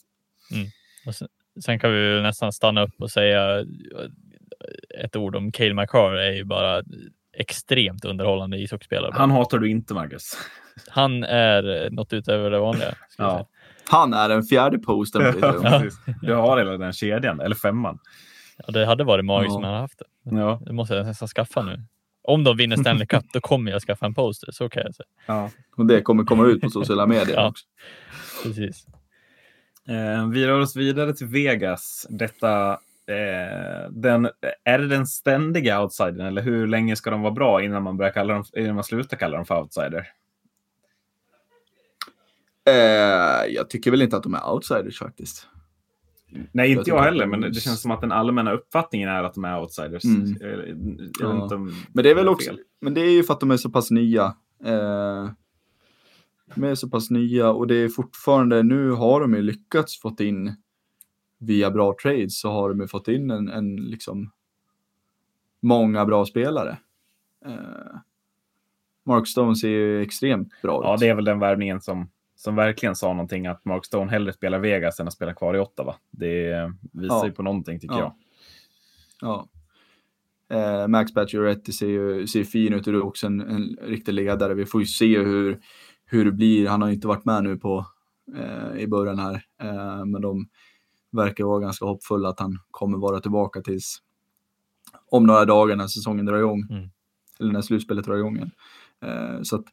Mm. Sen, sen, kan vi nästan stanna upp och säga ett ord om Cale McCarr är ju bara extremt underhållande ishockeyspelare. Han hatar du inte, Marcus. Han är något utöver det vanliga. Ja. Han är den fjärde posten. ja, du har hela den kedjan, eller femman. Ja, det hade varit magiskt ja. om han hade haft det. Ja. Det måste jag nästan skaffa nu. Om de vinner Stanley Cup, då kommer jag skaffa en poster. Så kan jag säga. Ja, och det kommer komma ut på sociala medier ja, också. Precis. Eh, vi rör oss vidare till Vegas. Detta, eh, den, är det den ständiga outsidern eller hur länge ska de vara bra innan man, börjar kalla dem, innan man slutar kalla dem för outsider? Eh, jag tycker väl inte att de är outsiders faktiskt. Nej, inte jag, jag heller, men det känns som att den allmänna uppfattningen är att de är outsiders. Mm. Ja. men det är väl också, men det är ju för att de är så pass nya. Eh, de är så pass nya och det är fortfarande, nu har de ju lyckats fått in via bra trades så har de ju fått in en, en liksom många bra spelare. Eh, Mark Stone ser ju extremt bra ut. Ja, det är väl den värvningen som som verkligen sa någonting att Mark Stone hellre spelar Vegas än att spela kvar i Ottawa. Det visar ja. ju på någonting tycker ja. jag. Ja. Eh, Max Pacioretty ser ju ser fin ut och är också en, en riktig ledare. Vi får ju se hur, hur det blir. Han har inte varit med nu på eh, i början här, eh, men de verkar vara ganska hoppfulla att han kommer vara tillbaka tills om några dagar när säsongen drar igång. Mm. Eller när slutspelet drar igång igen. Eh, så att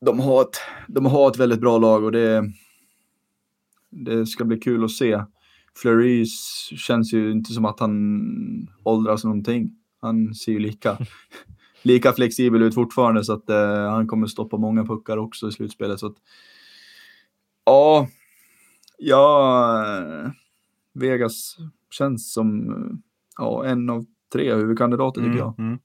de, har ett, de har ett väldigt bra lag och det, det ska bli kul att se. Fleury känns ju inte som att han åldras någonting. Han ser ju lika, lika flexibel ut fortfarande så att eh, han kommer stoppa många puckar också i slutspelet. Så att, ja, ja, Vegas känns som ja, en av tre huvudkandidater tycker mm, jag. Mm.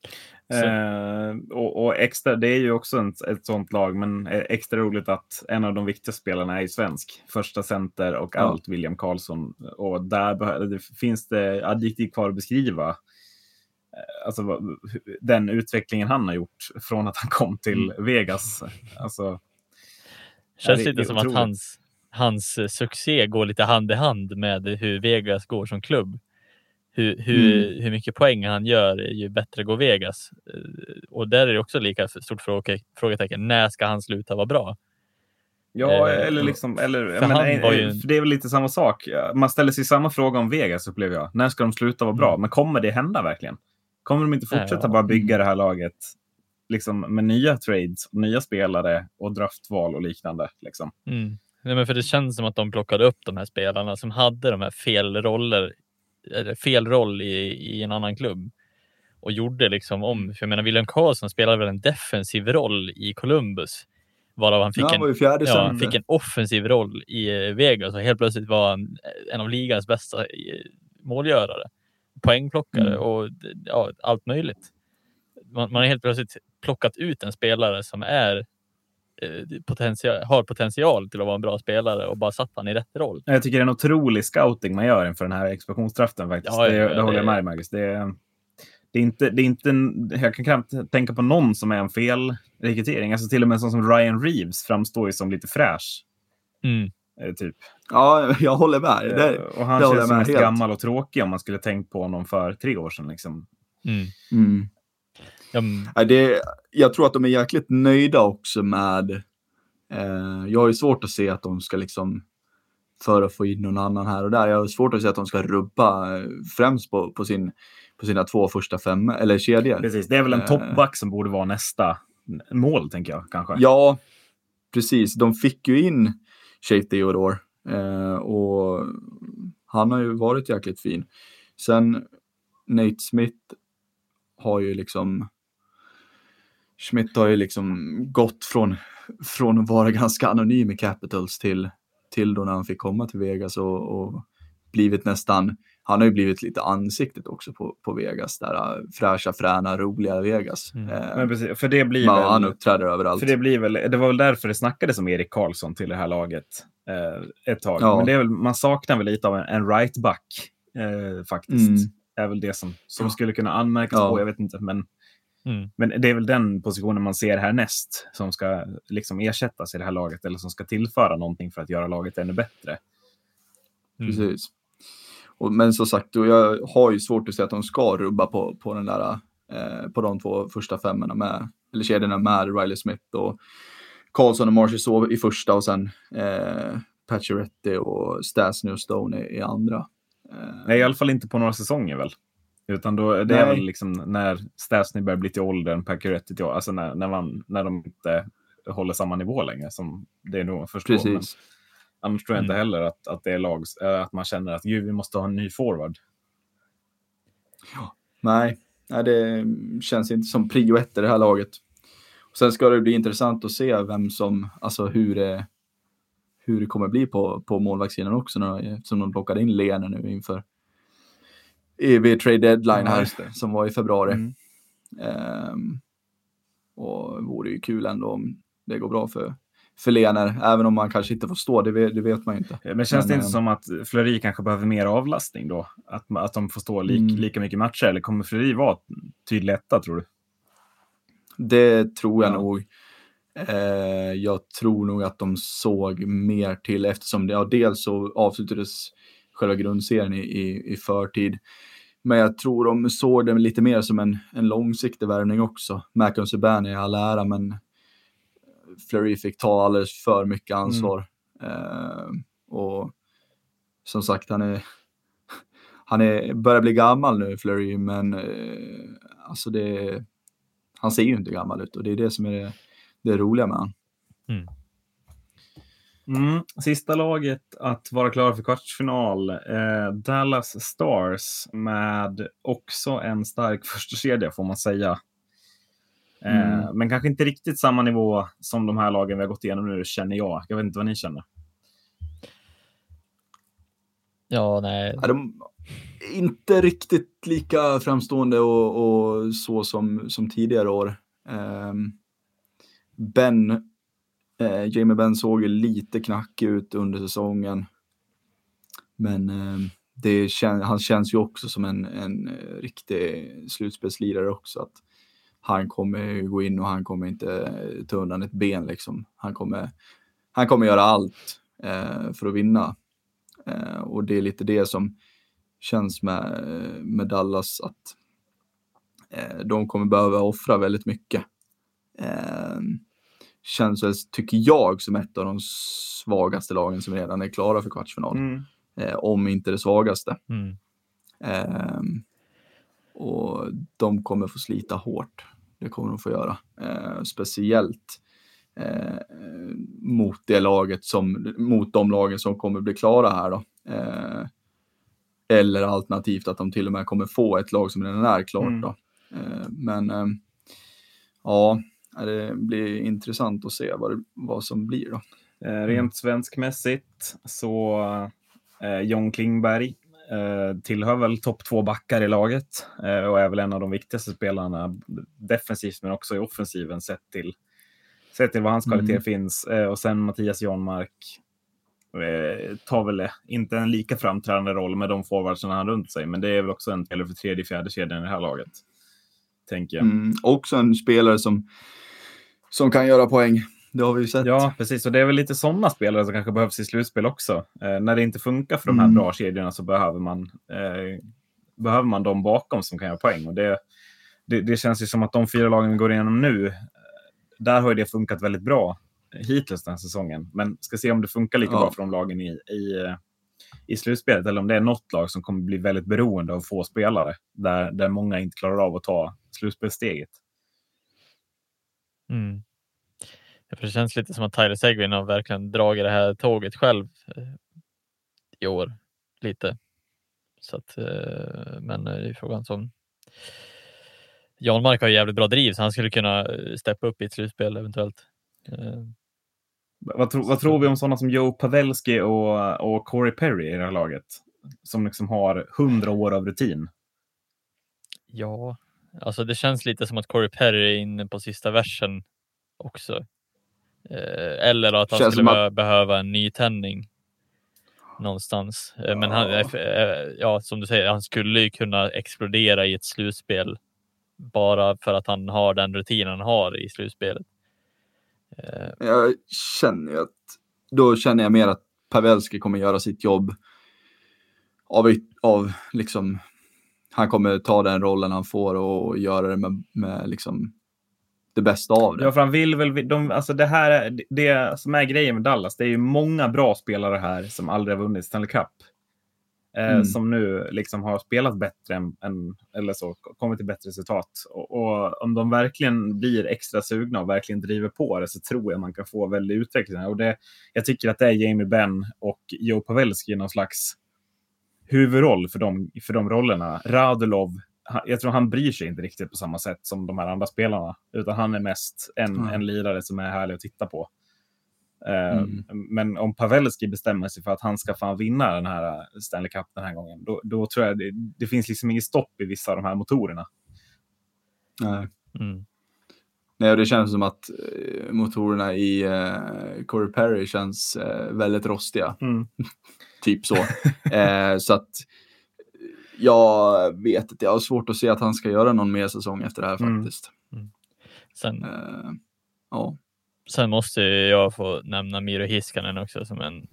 Eh, och, och, extra, det är ju också en, ett sånt lag, men extra roligt att en av de viktiga spelarna är svensk. Första center och ja. allt, William Karlsson. Och där det, finns det adjektiv kvar att beskriva. Eh, alltså den utvecklingen han har gjort från att han kom till mm. Vegas. Alltså, Känns lite som att hans, hans succé går lite hand i hand med hur Vegas går som klubb hur, hur, mm. hur mycket poäng han gör ju bättre går Vegas. Eh, och där är det också lika stort frågetecken. När ska han sluta vara bra? Ja, eh, eller liksom, eller, men, eh, ju... det är väl lite samma sak. Man ställer sig samma fråga om Vegas upplever jag. När ska de sluta vara bra? Mm. Men kommer det hända verkligen? Kommer de inte fortsätta bara bygga det här laget liksom, med nya trades, nya spelare och draftval och liknande? Liksom? Mm. Nej, men för det känns som att de plockade upp de här spelarna som hade de här fel roller fel roll i, i en annan klubb och gjorde liksom om. För jag menar, William Karlsson spelade väl en defensiv roll i Columbus. Varav han fick, ja, en, ja, han fick en offensiv roll i eh, Vegas och helt plötsligt var han en av ligans bästa eh, målgörare. Poängplockare mm. och ja, allt möjligt. Man, man har helt plötsligt plockat ut en spelare som är Eh, potential, har potential till att vara en bra spelare och bara satt han i rätt roll. Jag tycker det är en otrolig scouting man gör inför den här expansionsdraften faktiskt. Ja, det, ja, det håller jag med dig Marcus. Det är, det är inte, det är inte jag kan knappt tänka på någon som är en felrekrytering. Alltså till och med sån som Ryan Reeves framstår ju som lite fräsch. Mm. Eh, typ. Ja, jag håller med. Eh, det, och han känns som mest gammal och tråkig om man skulle tänkt på honom för tre år sedan. Liksom. Mm. Mm. Ja, det, jag tror att de är jäkligt nöjda också med... Eh, jag har ju svårt att se att de ska liksom för att få in någon annan här och där. Jag har svårt att se att de ska rubba eh, främst på, på, sin, på sina två första fem eller kedjor. Precis, det är väl en eh, toppback som borde vara nästa mål, tänker jag kanske. Ja, precis. De fick ju in Shea Theodore eh, och han har ju varit jäkligt fin. Sen Nate Smith har ju liksom Schmidt har ju liksom gått från, från att vara ganska anonym i Capitals till, till då när han fick komma till Vegas och, och blivit nästan, han har ju blivit lite ansiktet också på, på Vegas, där äh, fräscha, fräna, roliga Vegas. Mm. Eh, Men precis, för det blir väl, han uppträder överallt. För det, blir väl, det var väl därför det snackades om Erik Karlsson till det här laget eh, ett tag. Ja. Men det är väl, man saknar väl lite av en, en right-back eh, faktiskt. Mm. är väl det som, som skulle kunna anmärkas ja. på, jag vet inte. Men Mm. Men det är väl den positionen man ser härnäst som ska liksom ersättas i det här laget eller som ska tillföra någonting för att göra laget ännu bättre. Mm. Precis. Och, men som sagt, jag har ju svårt att säga att de ska rubba på, på, den där, eh, på de två första femmorna med, eller kedjorna med Riley Smith och Karlsson och Marshall i första och sen eh, Pacioretty och Stasny och Stone i, i andra. Eh, Nej, i alla fall inte på några säsonger väl? Utan då, det är väl liksom när Stasny börjar bli till åldern, Pacioretty till alltså när, när, man, när de inte håller samma nivå längre. Som det är nog förstår. Precis. Men annars tror jag inte mm. heller att, att det är lag, äh, att man känner att gud, vi måste ha en ny forward. Ja. Nej, nej, det känns inte som prio ett i det här laget. Och sen ska det bli intressant att se vem som, alltså hur det, hur det kommer bli på, på målvaktssidan också, när, eftersom de plockade in Lene nu inför vid trade deadline här ja, som var i februari. Mm. Um, och det vore ju kul ändå om det går bra för, för Lener, även om man kanske inte får stå, det vet, det vet man ju inte. Men känns Men, det inte um, som att Fleury kanske behöver mer avlastning då? Att, att de får stå lik, mm. lika mycket matcher, eller kommer Fleury vara tydlig etta tror du? Det tror jag ja. nog. Eh, jag tror nog att de såg mer till eftersom det, ja, dels så avslutades själva grundserien i, i, i förtid. Men jag tror de såg det lite mer som en, en långsiktig värvning också. Macon Subban är all ära, men Fleury fick ta alldeles för mycket ansvar. Mm. Uh, och som sagt, han är, han är, börjar bli gammal nu, Fleury, men uh, alltså det, han ser ju inte gammal ut och det är det som är det, det roliga med honom. Mm. Mm, sista laget att vara klara för kvartsfinal, eh, Dallas Stars med också en stark första kedja får man säga. Eh, mm. Men kanske inte riktigt samma nivå som de här lagen vi har gått igenom nu, känner jag. Jag vet inte vad ni känner. Ja, nej. Ja, de, inte riktigt lika framstående och, och så som, som tidigare år. Eh, ben, eh, Jamie Ben såg ju lite knackig ut under säsongen. Men eh, det kän, han känns ju också som en, en eh, riktig slutspelslirare också. Att han kommer gå in och han kommer inte eh, ta undan ett ben liksom. Han kommer, han kommer göra allt eh, för att vinna. Eh, och det är lite det som känns med, eh, med Dallas att eh, de kommer behöva offra väldigt mycket. Eh, känns väl, tycker jag, som ett av de svagaste lagen som redan är klara för kvartsfinal. Mm. Eh, om inte det svagaste. Mm. Ehm, och de kommer få slita hårt. Det kommer de få göra. Eh, speciellt eh, mot det laget som, mot de lagen som kommer bli klara här då. Eh, eller alternativt att de till och med kommer få ett lag som redan är klart mm. då. Eh, men eh, ja, det blir intressant att se vad, det, vad som blir då. Eh, rent svenskmässigt så John Klingberg tillhör väl topp två backar i laget och är väl en av de viktigaste spelarna defensivt men också i offensiven sett till, sett till vad hans kvalitet mm. finns. Och sen Mattias Janmark Eh, tar väl inte en lika framträdande roll med de forwardsen han runt sig, men det är väl också en spelare för tredje, fjärde kedjan i det här laget. Tänker jag. Mm, också en spelare som, som kan göra poäng. Det har vi ju sett. Ja, precis. Och det är väl lite sådana spelare som kanske behövs i slutspel också. Eh, när det inte funkar för de här mm. bra kedjorna så behöver man, eh, behöver man dem bakom som kan göra poäng. Och det, det, det, känns ju som att de fyra lagen vi går igenom nu, eh, där har det funkat väldigt bra hittills den här säsongen. Men ska se om det funkar lika ja. bra för de lagen i, i, i slutspelet eller om det är något lag som kommer bli väldigt beroende av få spelare där, där många inte klarar av att ta slutspelssteget. Mm. Det känns lite som att Tyler Seguin har verkligen dragit det här tåget själv eh, i år. Lite. Så att, eh, men det är frågan som Janmark har jävligt bra driv så han skulle kunna eh, steppa upp i ett slutspel eventuellt. Vad, tro, vad tror vi om sådana som Joe Pavelski och, och Corey Perry i det här laget? Som liksom har hundra år av rutin. Ja, alltså det känns lite som att Corey Perry är inne på sista versen också. Eh, eller att han känns skulle att... behöva en nytändning någonstans. Eh, men han, ja. Eh, ja, som du säger, han skulle ju kunna explodera i ett slutspel bara för att han har den rutinen han har i slutspelet. Eh, jag känner ju att då känner jag mer att Pavelski kommer göra sitt jobb av, av liksom, han kommer ta den rollen han får och göra det med, med liksom det bästa av det. Ja, för han vill väl, de, alltså det här, det som är grejen med Dallas, det är ju många bra spelare här som aldrig har vunnit Stanley Cup. Eh, mm. som nu liksom har spelat bättre än, än, eller så, kommit till bättre resultat. Och, och, om de verkligen blir extra sugna och verkligen driver på det så tror jag man kan få väldigt utveckling. Och det, jag tycker att det är Jamie Benn och Joe Pavelski någon slags huvudroll för de, för de rollerna. Radulov, jag tror han bryr sig inte riktigt på samma sätt som de här andra spelarna, utan han är mest en, mm. en lirare som är härlig att titta på. Eh, mm. Men om Pavelski bestämmer sig för att han ska fan vinna den här eh, Stanley Cup den här gången, då, då tror jag det, det, finns liksom inget stopp i vissa av de här motorerna. Nej. Mm. Nej, och det känns som att eh, motorerna i uh, Corey Perry känns uh, väldigt rostiga. Mm. typ så. uh, så att jag vet inte, jag har svårt att se att han ska göra någon mer säsong efter det här mm. faktiskt. Mm. Sen, ja. Sen måste jag få nämna Miro Hiskanen också som en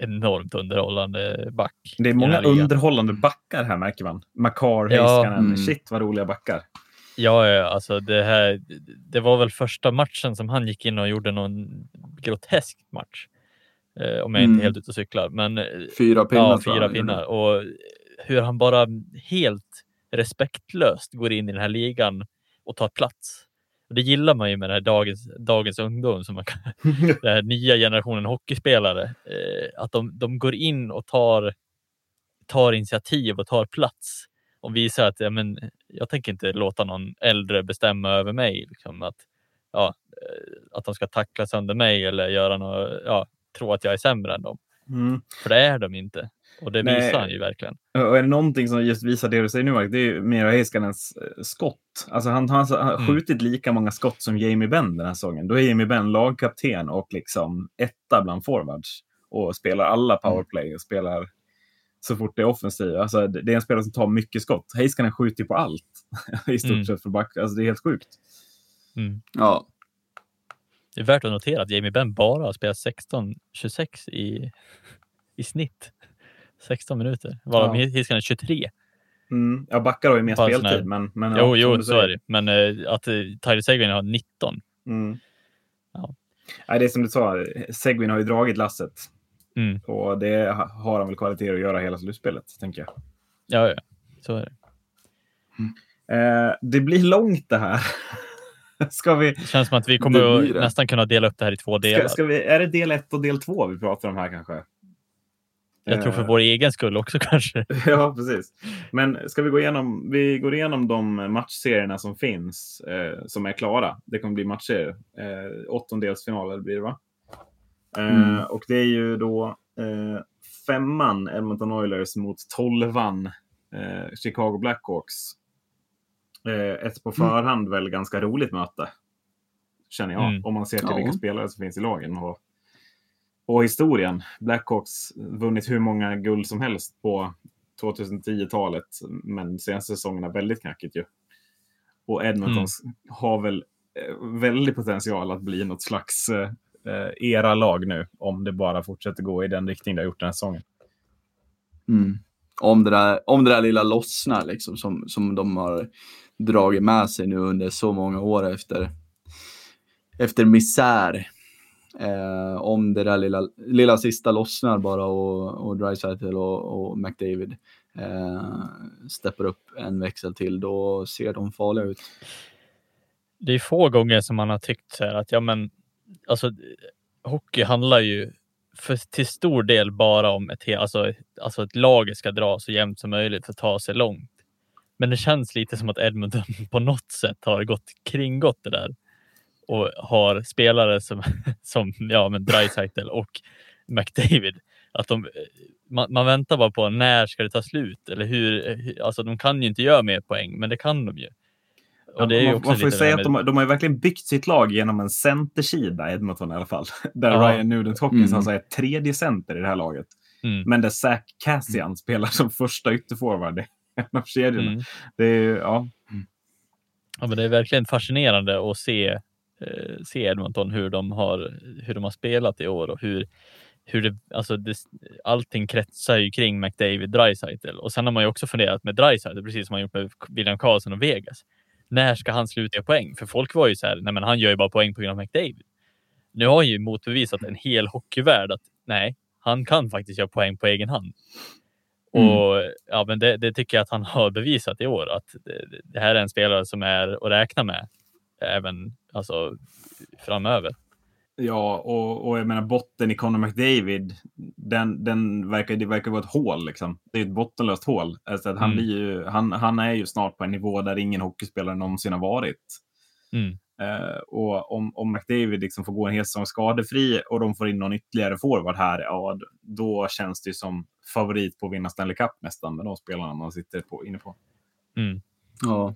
enormt underhållande back. Det är många underhållande backar här märker man. Makar, ja, Heiskanen, mm. shit vad roliga backar. Ja, alltså det här. Det var väl första matchen som han gick in och gjorde någon grotesk match. Eh, om jag mm. inte är helt ute och cyklar. Men, eh, fyra pinnar. Ja, fyra pinnar. Och hur han bara helt respektlöst går in i den här ligan och tar plats. Och det gillar man ju med det här dagens, dagens ungdom, som man kan, den här nya generationen hockeyspelare. Eh, att de, de går in och tar, tar initiativ och tar plats och visar att ja, men, jag tänker inte låta någon äldre bestämma över mig. Liksom, att, ja, att de ska tackla sönder mig eller göra något, ja, tro att jag är sämre än dem. Mm. För det är de inte. Och det Nej. visar han ju verkligen. Och är det någonting som just visar det du säger nu, det är ju Miro Heiskanens eh, skott. Alltså han, han har mm. skjutit lika många skott som Jamie Benn den här säsongen. Då är Jamie Benn lagkapten och liksom etta bland forwards. Och spelar alla mm. powerplay och spelar så fort det är offensivt. Alltså, det är en spelare som tar mycket skott. Heiskanen skjuter på allt i stort mm. sett för back. Alltså, det är helt sjukt. Mm. Ja. Det är värt att notera att Jamie Benn bara har spelat 16-26 i, i snitt. 16 minuter, varav ja. Heiskanen 23. Mm. Ja, backar har ju mer speltid. Men, men, jo, ja, jo så är det. Men uh, att uh, Tyler Seguin har 19. Mm. Ja. Nej, det är som du sa, Seguin har ju dragit lasset. Mm. Och det har han väl kvaliteter att göra hela slutspelet, tänker jag. Ja, ja. så är det. Mm. Eh, det blir långt det här. ska vi... Det känns som att vi kommer att nästan kunna dela upp det här i två delar. Ska, ska vi... Är det del ett och del två vi pratar om här kanske? Jag tror för eh. vår egen skull också kanske. ja, precis. Men ska vi gå igenom, vi går igenom de matchserierna som finns, eh, som är klara. Det kommer bli matcher. Eh, åttondelsfinaler blir det va? Eh, mm. och det är ju då eh, femman Edmonton Oilers mot tolvan eh, Chicago Blackhawks. Ett på mm. förhand mm. väl ganska roligt möte. Känner jag. Mm. Om man ser till ja. vilka spelare som finns i lagen. Och, och historien. Blackhawks vunnit hur många guld som helst på 2010-talet. Men senaste säsongerna väldigt knackigt ju. Och Edmonton mm. har väl väldigt potential att bli något slags eh, era lag nu om det bara fortsätter gå i den riktning det har gjort den här säsongen. Mm. Om, det där, om det där lilla lossnar liksom, som, som de har dragit med sig nu under så många år efter, efter misär. Eh, om det där lilla, lilla sista lossnar bara och, och Dreisaitl och, och McDavid eh, steppar upp en växel till, då ser de farliga ut. Det är få gånger som man har tyckt så här att ja, men alltså, hockey handlar ju för, till stor del bara om ett, alltså, alltså ett lag ska dra så jämnt som möjligt för att ta sig långt. Men det känns lite som att Edmonton på något sätt har gått kringgått det där och har spelare som, som ja, men Dreisaitl och McDavid. Att de, man, man, väntar bara på när ska det ta slut eller hur? Alltså, de kan ju inte göra mer poäng, men det kan de ju. Och det är man, man får ju säga med... att de, de har verkligen byggt sitt lag genom en centersida, Edmonton i alla fall. Där ja. Ryan Nugent Hopkins mm. alltså är tredje center i det här laget. Mm. Men där Zach Cassian mm. spelar som första ytterforward. En av kedjorna. Mm. Det är, ja. ja, men det är verkligen fascinerande att se, eh, se Edmonton, hur de, har, hur de har spelat i år och hur, hur det, alltså det, allting kretsar ju kring McDavid Dreisaitl. Och sen har man ju också funderat med Dreisaitl, precis som man gjort med William Karlsson och Vegas när ska han sluta göra poäng? För folk var ju så här, nej men han gör ju bara poäng på grund av McDavid. Nu har han ju motbevisat en hel hockeyvärld att nej, han kan faktiskt göra poäng på egen hand. Mm. Och ja, men det, det, tycker jag att han har bevisat i år att det, det här är en spelare som är att räkna med även alltså, framöver. Ja, och, och jag menar botten i Conor McDavid, den, den verkar, det verkar vara ett hål. Liksom. Det är ett bottenlöst hål. Alltså att han, mm. blir ju, han, han är ju snart på en nivå där ingen hockeyspelare någonsin har varit. Mm. Uh, och om, om McDavid liksom får gå en hel säsong skadefri och de får in någon ytterligare forward här, ja, då känns det som favorit på att vinna Stanley Cup nästan med de spelarna man sitter på, inne på. Mm. Ja,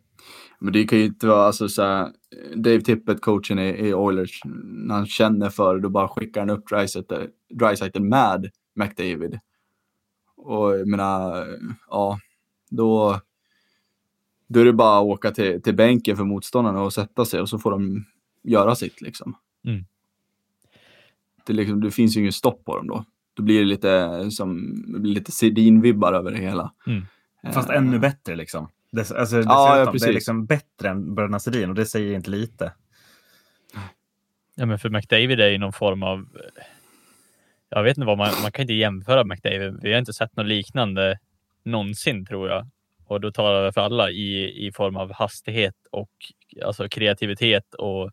men det kan ju inte vara alltså så här, Dave Tippett, coachen i, i Oilers, när han känner för det, då bara skickar han upp Dreisaitl med McDavid. Och jag menar, ja, då, då är det bara att åka till, till bänken för motståndarna och sätta sig och så får de göra sitt liksom. Mm. Det, liksom, det finns ju ingen stopp på dem då. Då blir det lite som lite Sedin-vibbar över det hela. Mm. Fast uh, ännu bättre liksom. Dess, alltså, ja, ja, det är liksom bättre än Bröderna Sedin och det säger inte lite. Ja, men för McDavid är ju någon form av... Jag vet inte vad man, man kan inte jämföra McDavid. Vi har inte sett något liknande någonsin tror jag. Och då talar jag för alla i, i form av hastighet och alltså kreativitet och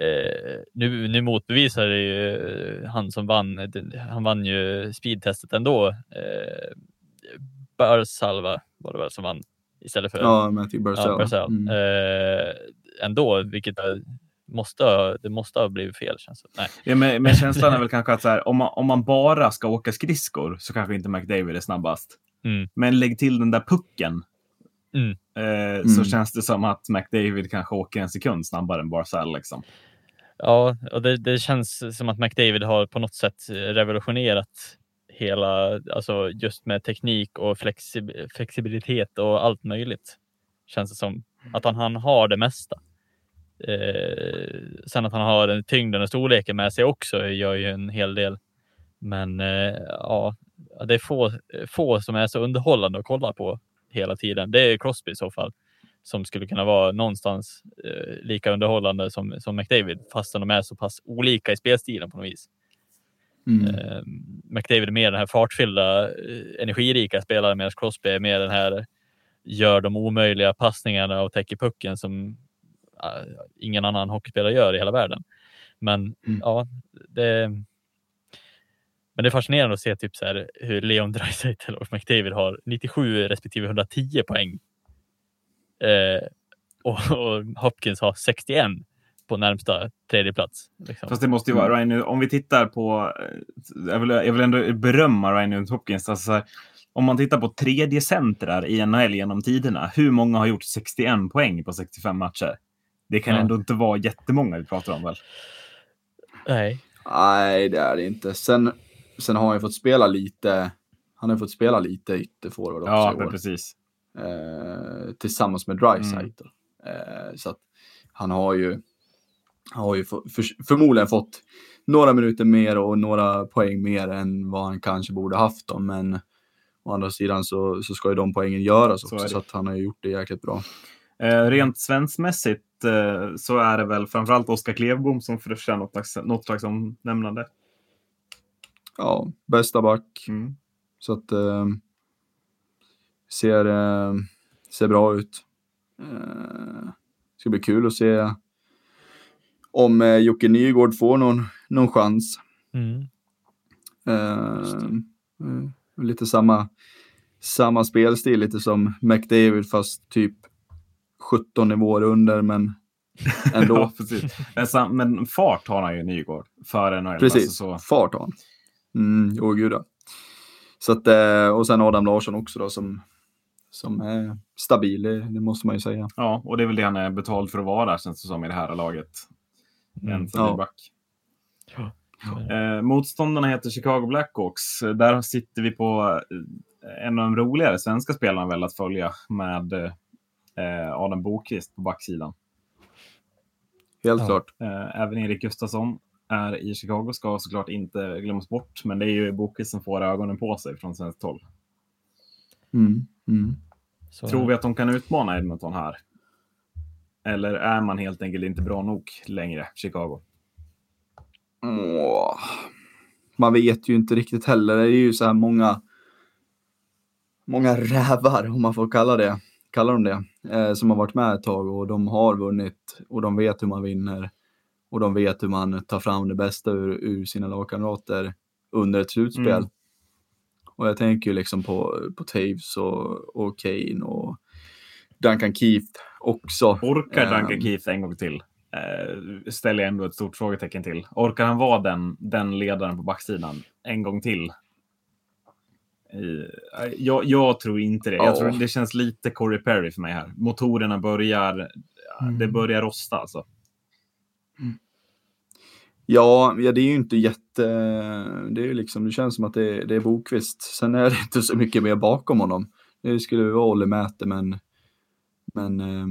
eh, nu, nu motbevisar det ju han som vann. Han vann ju speedtestet ändå. Eh, Barsalva var det väl som vann istället för ja, Matthew. Ja, Barzell. Mm. Eh, ändå, vilket måste, det måste ha blivit fel. Känns det. Nej. Ja, men, men känslan är väl kanske att så här, om, man, om man bara ska åka skridskor så kanske inte McDavid är snabbast. Mm. Men lägg till den där pucken. Mm. Eh, så mm. känns det som att McDavid kanske åker en sekund snabbare än Barzell. Liksom. Ja, och det, det känns som att McDavid har på något sätt revolutionerat hela, alltså just med teknik och flexib flexibilitet och allt möjligt. Känns det som att han, han har det mesta. Eh, sen att han har den tyngden och storleken med sig också gör ju en hel del. Men eh, ja, det är få, få som är så underhållande att kolla på hela tiden. Det är Crosby i så fall som skulle kunna vara någonstans eh, lika underhållande som, som McDavid, fastän de är så pass olika i spelstilen på något vis. Mm. Eh, McDavid är mer den här fartfyllda, eh, energirika spelaren medan Crosby är mer den här gör de omöjliga passningarna och täcker pucken som uh, ingen annan hockeyspelare gör i hela världen. Men mm. ja, det, men det är fascinerande att se typ så här, hur Leon Draisaitl och McDavid har 97 respektive 110 poäng. Eh, och, och, Hopkins har 61 på närmsta tredje plats. Liksom. Fast det måste ju vara mm. Ryan om vi tittar på, eh, jag vill, jag vill ändå berömma Ryan Hopkins. Alltså, här, om man tittar på tredje centrar i NHL genom tiderna, hur många har gjort 61 poäng på 65 matcher? Det kan ja. ändå inte vara jättemånga vi pratar om väl? Nej. Nej, det är det inte. Sen, sen har han ju fått spela lite. Han har fått spela lite ytterforward också ja, i år. precis. Eh, tillsammans med Dreisaitl. Mm. Eh, så att han har ju, han har ju för, för, förmodligen fått några minuter mer och några poäng mer än vad han kanske borde haft. Dem, men å andra sidan så, så ska ju de poängen göras också, så, att han har gjort det jäkligt bra. Eh, rent svenskmässigt eh, så är det väl framförallt Oskar Klevbom som förtjänar något slags omnämnande. Ja, bästa back. Mm. Så att eh, ser, eh, ser bra ut. Eh, ska bli kul att se om eh, Jocke Nygård får någon, någon chans. Mm. Eh, eh, lite samma, samma spelstil, lite som McDavid fast typ 17 nivåer under, men ändå. ja, precis. Men, men, fart har han ju Nygård för NHL. Precis, alltså så. fart har han. Mm, jo, gud Så att, eh, och sen Adam Larsson också då som, som är stabil, det måste man ju säga. Ja, och det är väl det han är betald för att vara känns det som i det här laget. Mm. En ja. back. Ja. Eh, motståndarna heter Chicago Blackhawks. Där sitter vi på eh, en av de roligare svenska spelarna väl att följa med eh, Adam Bokvist på backsidan. Helt ja. klart. Eh, även Erik Gustafsson är i Chicago ska såklart inte glömmas bort, men det är ju Bokvist som får ögonen på sig från svenskt håll. Mm. Mm. Tror vi att de kan utmana Edmonton här? Eller är man helt enkelt inte bra nog längre, Chicago? Åh. Man vet ju inte riktigt heller. Det är ju så här många, många rävar, om man får kalla det, kalla dem det, eh, som har varit med ett tag och de har vunnit och de vet hur man vinner och de vet hur man tar fram det bästa ur, ur sina lagkamrater under ett slutspel. Mm. Och jag tänker ju liksom på, på Taves och, och Kane och Duncan Keith också. Orkar Duncan um, Keith en gång till? Uh, ställer jag ändå ett stort frågetecken till. Orkar han vara den, den ledaren på backsidan en gång till? Uh, jag, jag, tror inte det. Jag tror det känns lite Corey Perry för mig här. Motorerna börjar, mm. det börjar rosta alltså. Mm. Ja, ja, det är ju inte jätte... Det är ju liksom, det känns som att det, det är Bokvist. Sen är det inte så mycket mer bakom honom. Det skulle vara Olle Mäte, men men eh,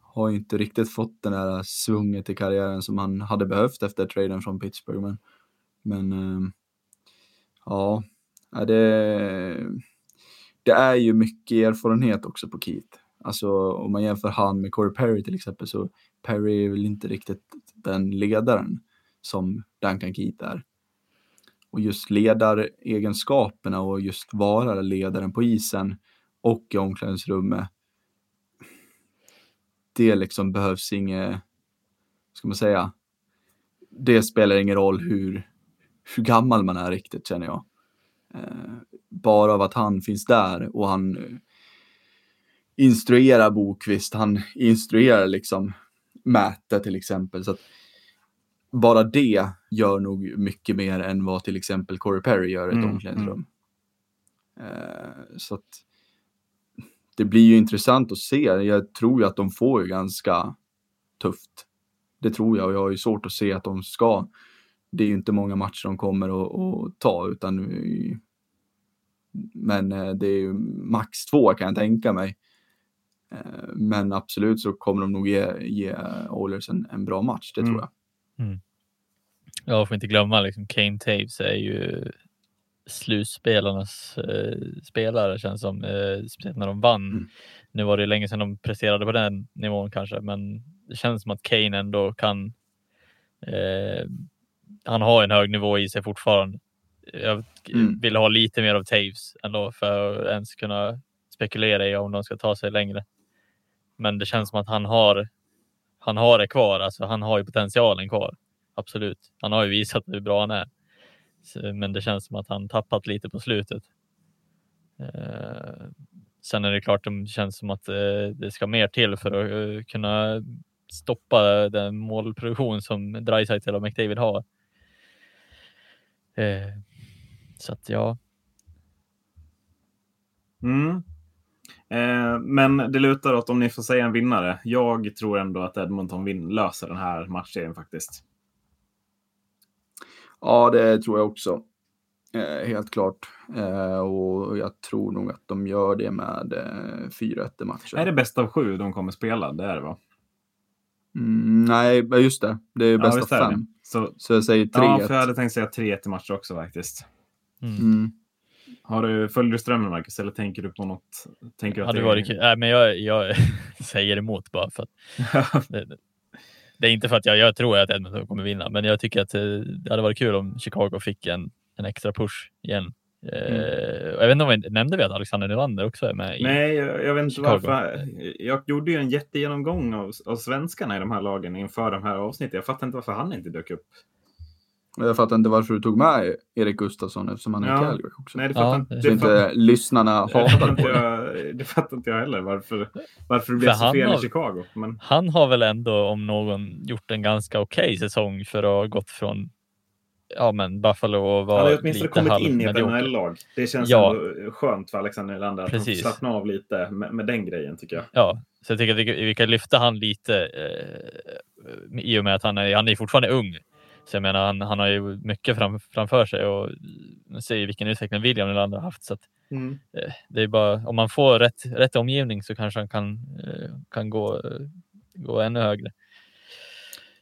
har inte riktigt fått den där svunget i karriären som han hade behövt efter traden från Pittsburgh. Men, men eh, ja, det, det är ju mycket erfarenhet också på Keith. Alltså om man jämför han med Corey Perry till exempel så Perry är väl inte riktigt den ledaren som Duncan Keith är. Och just ledaregenskaperna och just vara ledaren på isen och i omklädningsrummet det liksom behövs inget, ska man säga, det spelar ingen roll hur, hur gammal man är riktigt känner jag. Eh, bara av att han finns där och han instruerar Bokvist, han instruerar liksom Mäte till exempel. Så att bara det gör nog mycket mer än vad till exempel Corey Perry gör i ett mm, omklädningsrum. Eh, så att det blir ju intressant att se. Jag tror ju att de får ju ganska tufft. Det tror jag och jag har ju svårt att se att de ska. Det är ju inte många matcher de kommer att, att ta utan men eh, det är ju max två kan jag tänka mig. Eh, men absolut så kommer de nog ge, ge Oilers en, en bra match, det mm. tror jag. Mm. Ja, får inte glömma liksom Kane Taves är ju slutspelarnas eh, spelare känns som, eh, speciellt när de vann. Mm. Nu var det länge sedan de presterade på den nivån kanske, men det känns som att Kane ändå kan. Eh, han har en hög nivå i sig fortfarande. Jag mm. vill ha lite mer av Taves ändå för att ens kunna spekulera i om de ska ta sig längre. Men det känns som att han har. Han har det kvar, alltså han har ju potentialen kvar. Absolut. Han har ju visat hur bra han är. Men det känns som att han tappat lite på slutet. Eh, sen är det klart, det känns som att eh, det ska mer till för att eh, kunna stoppa den målproduktion som Dreisaitl och McDavid har. Så att ja. Mm. Eh, men det lutar åt om ni får säga en vinnare. Jag tror ändå att Edmonton vin löser den här matchserien faktiskt. Ja, det tror jag också. Eh, helt klart. Eh, och jag tror nog att de gör det med eh, 4-1 i matchen. Är det bäst av sju de kommer spela? Det är det va? Mm, nej, just det. Det är bäst ja, av fem. Så, så jag säger 3-1. Ja, för jag hade tänkt säga 3-1 i matcher också faktiskt. Mm. Mm. Har du, följer du strömmen Marcus eller tänker du på något? Tänker du att det varit kul. Nej, men jag, jag säger emot bara för att det, det, är inte för att jag, jag tror att Edmonton kommer vinna, men jag tycker att eh, det hade varit kul om Chicago fick en, en extra push igen. Eh, mm. jag vet inte om vi nämnde vi att Alexander Nylander också är med? Nej, jag, jag vet inte Chicago. varför. Jag gjorde ju en jättegenomgång av, av svenskarna i de här lagen inför de här avsnitten. Jag fattar inte varför han inte dök upp. Jag fattar inte varför du tog med Erik Gustafsson eftersom han är ja. i Calgary också. Nej, det fattar ja, inte, så inte fattar, lyssnarna hatar på det. Det fattar inte jag heller varför, varför det blev så fel har, i Chicago. Men... Han har väl ändå om någon gjort en ganska okej okay säsong för att ha gått från ja, men Buffalo och var Han har åtminstone kommit in i ett NHL-lag. Det känns ja. skönt för Alexander Nylander att slappna av lite med, med, den grejen tycker jag. Ja, så jag tycker att vi, vi kan lyfta han lite eh, i och med att han är, han är fortfarande ung. Så jag menar, han, han har ju mycket fram, framför sig och ser vilken utveckling William Nylander har haft. Så att, mm. eh, det är bara, om man får rätt, rätt omgivning så kanske han kan, eh, kan gå, gå ännu högre.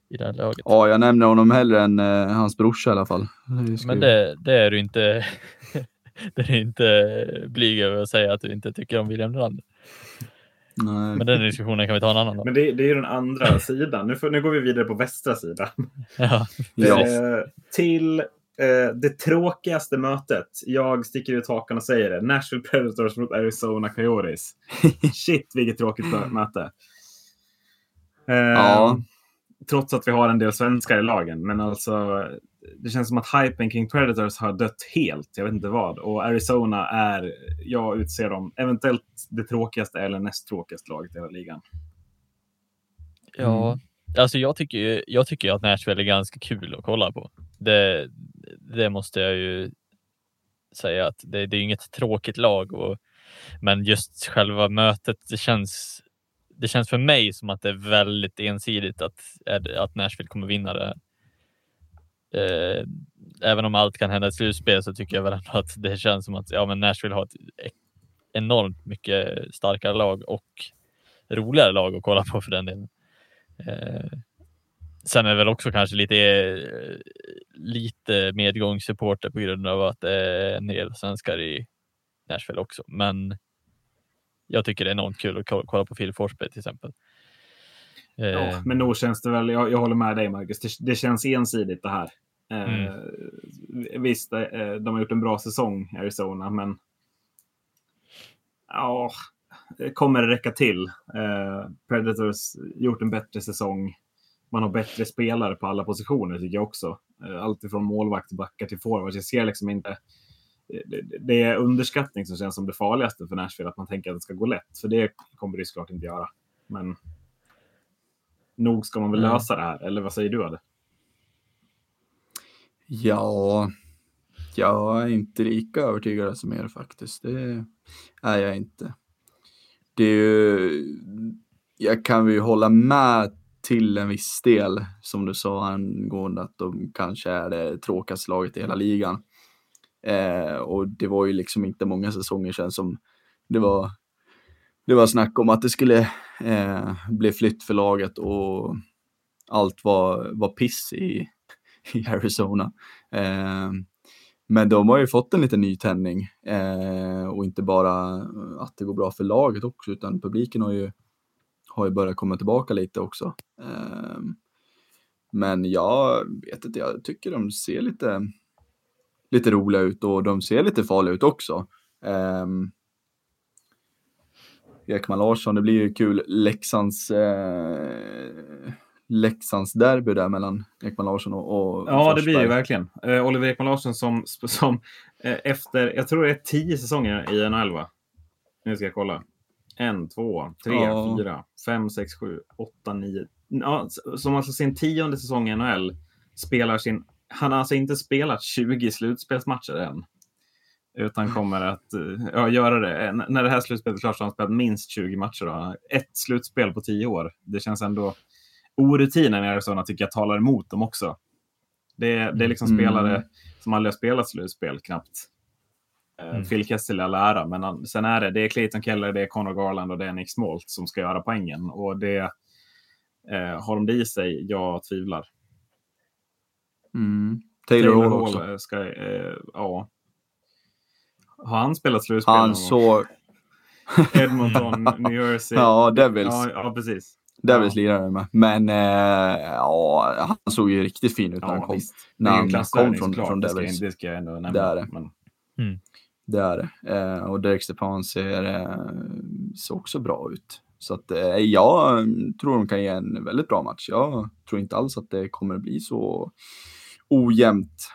I det här laget. Ja, jag nämner honom hellre än eh, hans brorsa i alla fall. Det Men det, det, är du inte. det är inte blyg över att säga att du inte tycker om William Nylander. Nej. Men den diskussionen kan vi ta en annan dag. Men det, det är ju den andra sidan. Nu, får, nu går vi vidare på västra sidan. Ja. Eh, till eh, det tråkigaste mötet. Jag sticker ut hakan och säger det. Nashville Predators mot Arizona Coyotes. Shit, vilket tråkigt möte. Eh, ja. Trots att vi har en del svenskar i lagen. Men alltså, det känns som att hypen kring Predators har dött helt. Jag vet inte vad. Och Arizona är, jag utser dem, eventuellt det tråkigaste eller näst tråkigaste laget i hela ligan. Ja, mm. alltså jag tycker, jag tycker att Nashville är ganska kul att kolla på. Det, det måste jag ju säga att det, det är inget tråkigt lag, och, men just själva mötet, det känns, det känns för mig som att det är väldigt ensidigt att, att Nashville kommer vinna det här eh, även om allt kan hända i slutspel så tycker jag väl ändå att det känns som att ja, men Nashville har ett enormt mycket starkare lag och roligare lag att kolla på för den delen. Eh, sen är det väl också kanske lite, eh, lite medgångssupporter på grund av att det är en del svenskar i Nashville också. Men jag tycker det är enormt kul att kolla på Phil Forsberg till exempel. Ja, eh, men nog känns det väl, jag, jag håller med dig Marcus, det, det känns ensidigt det här. Mm. Eh, visst, eh, de har gjort en bra säsong, Arizona, men ja, kommer det räcka till. Eh, Predators gjort en bättre säsong. Man har bättre spelare på alla positioner tycker jag också. Eh, allt ifrån målvakt, backar till forward. Jag ser liksom inte... Det, det är underskattning som känns som det farligaste för Nashville, att man tänker att det ska gå lätt. För det kommer det såklart inte göra. Men nog ska man väl mm. lösa det här, eller vad säger du Adde? Ja, jag är inte lika övertygad som er faktiskt. Det är jag inte. Det är ju, jag kan ju hålla med till en viss del, som du sa angående att de kanske är det tråkigaste laget i hela ligan. Eh, och det var ju liksom inte många säsonger sedan som det var, det var snack om att det skulle eh, flytt för laget och allt var, var piss i, i Arizona. Eh, men de har ju fått en liten nytändning eh, och inte bara att det går bra för laget också utan publiken har ju, har ju börjat komma tillbaka lite också. Eh, men jag vet inte, jag tycker de ser lite, lite roliga ut och de ser lite farliga ut också. Eh, Ekman Larsson, det blir ju kul. Leksands eh, Leksands derby där mellan Ekman Larsson och, och Ja, Forsberg. det blir det verkligen. Uh, Oliver Ekman Larsson som, som uh, efter, jag tror det är tio säsonger i NHL va? Nu ska jag kolla. En, två, tre, ja. fyra, fem, sex, sju, åtta, nio. Ja, som alltså sin tionde säsong i NHL spelar sin... Han har alltså inte spelat 20 slutspelsmatcher än. Utan kommer att uh, ja, göra det. När det här slutspelet är klart så har han spelat minst 20 matcher. Då. Ett slutspel på tio år. Det känns ändå orutinen i Arizona tycker jag talar emot dem också. Det, det är liksom mm. spelare som aldrig har spelat slutspel knappt. Eh, mm. Phil Kessel är all ära, men sen är det, det är Clayton Keller, det är Conor Garland och det är Nick Smolt som ska göra poängen. Och det, eh, har de det i sig? Jag tvivlar. Mm. Taylor, Taylor Hall också. Ska, eh, ja. Har han spelat slutspel? Han såg... Edmonton, New Jersey. ja, Devils. Ja, ja, precis. Devils ja. lirade med. Men eh, ja, han såg ju riktigt fin ut när ja, han kom. Visst. När han kom från, från Devils. Det ska jag ändå nämna. Det är det. Men... Mm. Det är det. Eh, och Derek Stepan ser, eh, ser också bra ut. Så att eh, jag tror de kan ge en väldigt bra match. Jag tror inte alls att det kommer att bli så ojämnt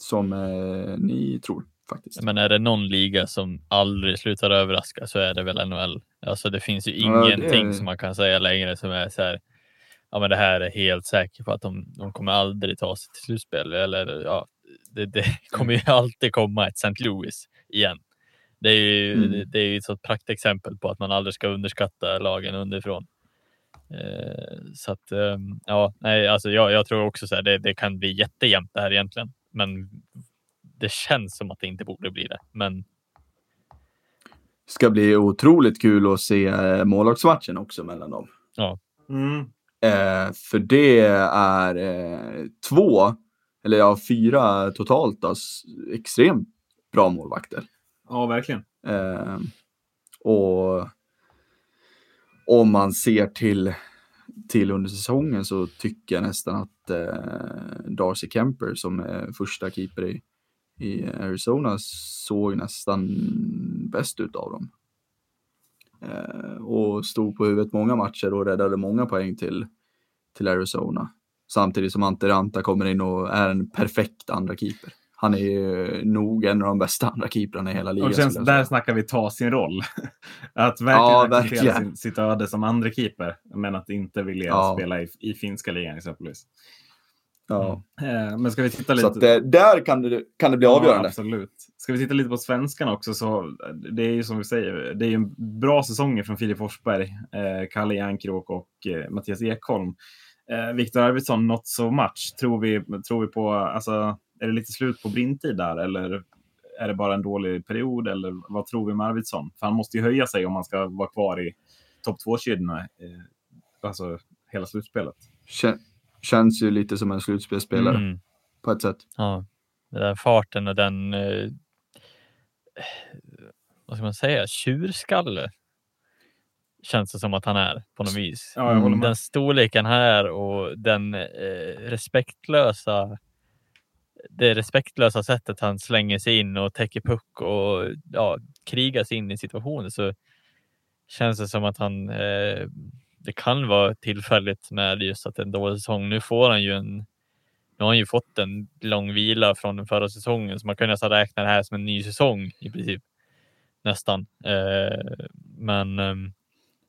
som eh, ni tror faktiskt. Men är det någon liga som aldrig slutar överraska så är det väl NHL. Alltså det finns ju ingenting ja, det... som man kan säga längre som är så här. Ja, men det här är helt säker på att de, de kommer aldrig ta sig till slutspel eller ja, det, det kommer ju alltid komma ett St. Louis igen. Det är ju, mm. det, det, är ju ett sånt praktexempel på att man aldrig ska underskatta lagen underifrån. Eh, så att eh, ja, nej, alltså jag, jag tror också så här, det, det kan bli jättejämnt det här egentligen. Men det känns som att det inte borde bli det. Men ska bli otroligt kul att se eh, målvaktsmatchen också mellan dem. Ja. Mm. Eh, för det är eh, två, eller ja, fyra totalt, då, extremt bra målvakter. Ja, verkligen. Eh, och om man ser till, till under säsongen så tycker jag nästan att eh, Darcy Kemper som är första keeper i, i Arizona såg nästan bäst ut av dem. Eh, och stod på huvudet många matcher och räddade många poäng till, till Arizona. Samtidigt som Ante Ranta kommer in och är en perfekt andra keeper. Han är ju nog en av de bästa andra keeprarna i hela ligan. Och känns, där snackar vi ta sin roll. att verkligen ja, acceptera sin, sitt öde som andra keeper men att inte vilja ja. spela i, i finska ligan exempelvis. Ja. Eh, men ska vi titta lite? Så att, eh, där kan det, kan det bli ja, avgörande. Absolut. Ska vi titta lite på svenskarna också så det är ju som vi säger, det är ju en bra säsong från Filip Forsberg, eh, Kalle Järnkrok och eh, Mattias Ekholm. Eh, Viktor Arvidsson, not so much. Tror vi, tror vi på, alltså, är det lite slut på brintid där eller är det bara en dålig period eller vad tror vi med Arvidsson? För han måste ju höja sig om han ska vara kvar i topp två-kedjorna, eh, alltså hela slutspelet. Kän känns ju lite som en slutspelsspelare mm. på ett sätt. Ja, den farten och den, eh, vad ska man säga, tjurskalle känns det som att han är på något vis. Ja, den storleken här och den eh, respektlösa det respektlösa sättet han slänger sig in och täcker puck och ja, krigar sig in i situationer så känns det som att han eh, det kan vara tillfälligt med just att det är en dålig säsong. Nu får han ju en. Nu har han ju fått en lång vila från den förra säsongen, så man kan nästan räkna det här som en ny säsong i princip. Nästan. Eh, men eh,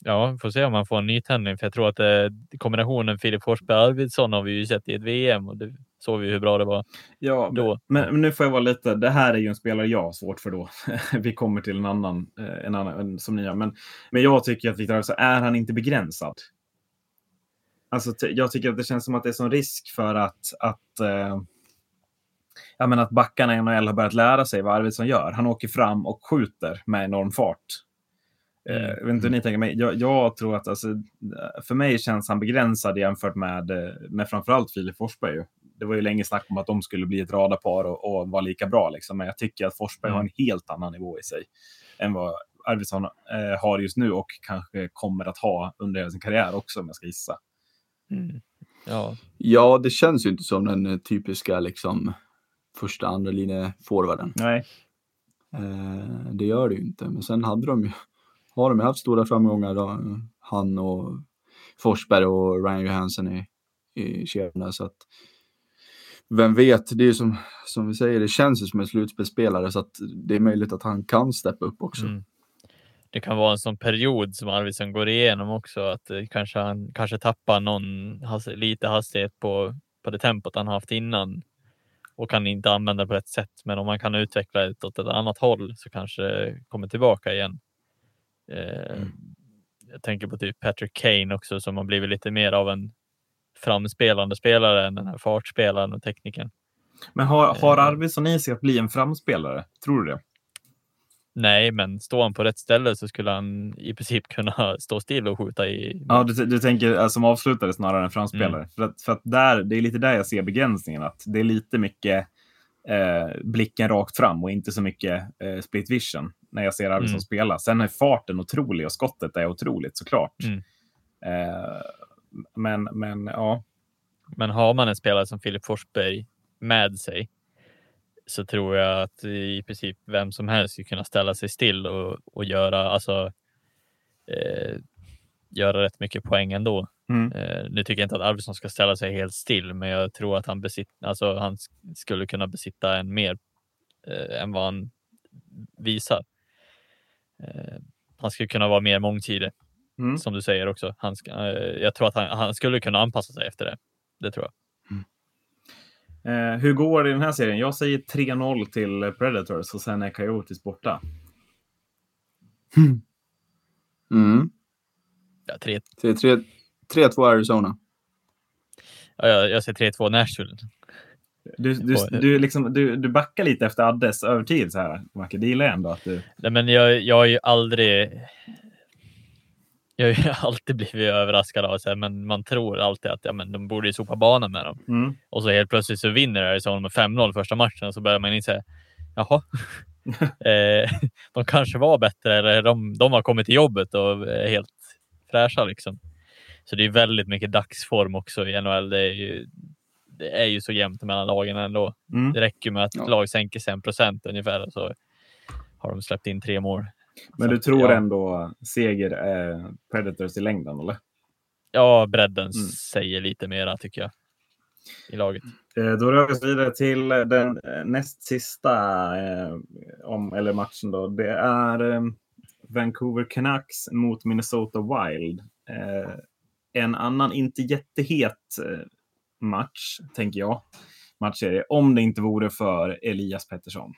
ja, får se om man får en ny tändning, för jag tror att eh, kombinationen Filip Forsberg Arvidsson har vi ju sett i ett VM och det såg vi hur bra det var. Ja, då. Men, men, nu får jag vara lite. Det här är ju en spelare jag har svårt för då. vi kommer till en annan, eh, en annan som ni har. Men, men jag tycker att Viktor är han inte begränsad. Alltså, jag tycker att det känns som att det är sån risk för att, att eh, jag menar att backarna i NHL har börjat lära sig vad Arvidsson gör. Han åker fram och skjuter med enorm fart. Mm. Jag vet inte hur ni tänker, men jag, jag, tror att alltså, för mig känns han begränsad jämfört med, med framförallt Filip Forsberg. Det var ju länge snack om att de skulle bli ett radarpar och, och vara lika bra, liksom. men jag tycker att Forsberg mm. har en helt annan nivå i sig än vad Arvidsson eh, har just nu och kanske kommer att ha under sin karriär också, om jag ska gissa. Mm. Ja. ja, det känns ju inte som den typiska liksom, första, andra linje forwarden. Nej. Eh, det gör det ju inte, men sen hade de ju har de haft stora framgångar, då, han och Forsberg och Ryan Johansson i, i kedjorna. Så att, vem vet, det är ju som, som vi säger, det känns ju som en slutspelsspelare så att det är möjligt att han kan steppa upp också. Mm. Det kan vara en sån period som Arvidsson går igenom också, att eh, kanske han kanske tappar någon lite hastighet på, på det tempot han haft innan och kan inte använda på rätt sätt. Men om man kan utveckla det åt ett annat håll så kanske det kommer tillbaka igen. Eh, mm. Jag tänker på typ Patrick Kane också som har blivit lite mer av en framspelande spelare än den här fartspelaren och tekniken. Men har, har eh. Arvidsson i sig att bli en framspelare? Tror du det? Nej, men står han på rätt ställe så skulle han i princip kunna stå still och skjuta i. Ja, du, du tänker alltså, som avslutare snarare än framspelare. Mm. För, att, för att där, det är lite där jag ser begränsningen. Att det är lite mycket eh, blicken rakt fram och inte så mycket eh, split vision när jag ser Arvidsson mm. spela. Sen är farten otrolig och skottet är otroligt såklart. Mm. Eh, men, men ja. Men har man en spelare som Filip Forsberg med sig så tror jag att i princip vem som helst skulle kunna ställa sig still och, och göra, alltså, eh, göra rätt mycket poäng ändå. Mm. Eh, nu tycker jag inte att Arvidsson ska ställa sig helt still, men jag tror att han, besitt, alltså, han skulle kunna besitta en mer eh, än vad han visar. Eh, han skulle kunna vara mer mångsidig, mm. som du säger också. Han ska, eh, jag tror att han, han, skulle kunna anpassa sig efter det. Det tror jag. Mm. Eh, hur går det i den här serien? Jag säger 3-0 till Predators och sen är Coyotes borta. Mm. Ja, 3 3-2 Arizona. Ja, jag, jag säger 3-2 Nashville. Du, du, du, liksom, du, du backar lite efter Addes övertygelse här, Macke. Det gillar jag ändå att du... Nej, men jag, jag har ju aldrig... Jag har ju alltid blivit överraskad av det, men man tror alltid att ja, men de borde ju sopa banan med dem. Mm. Och så helt plötsligt så vinner Arizona med 5-0 första matchen och så börjar man inse, jaha, eh, de kanske var bättre eller de, de har kommit till jobbet och är helt fräscha liksom. Så det är väldigt mycket dagsform också i NHL. Det är ju, det är ju så jämnt mellan lagen ändå. Mm. Det räcker med att ja. lag sänker sig en procent ungefär så har de släppt in tre mål. Men du tror ja. ändå seger är Predators i längden, eller? Ja, bredden mm. säger lite mera tycker jag i laget. Eh, då rör vi oss vidare till den eh, näst sista eh, om, eller matchen. Då. Det är eh, Vancouver Canucks mot Minnesota Wild. Eh, en annan inte jättehet eh, match, tänker jag. Matchserie, om det inte vore för Elias Pettersson.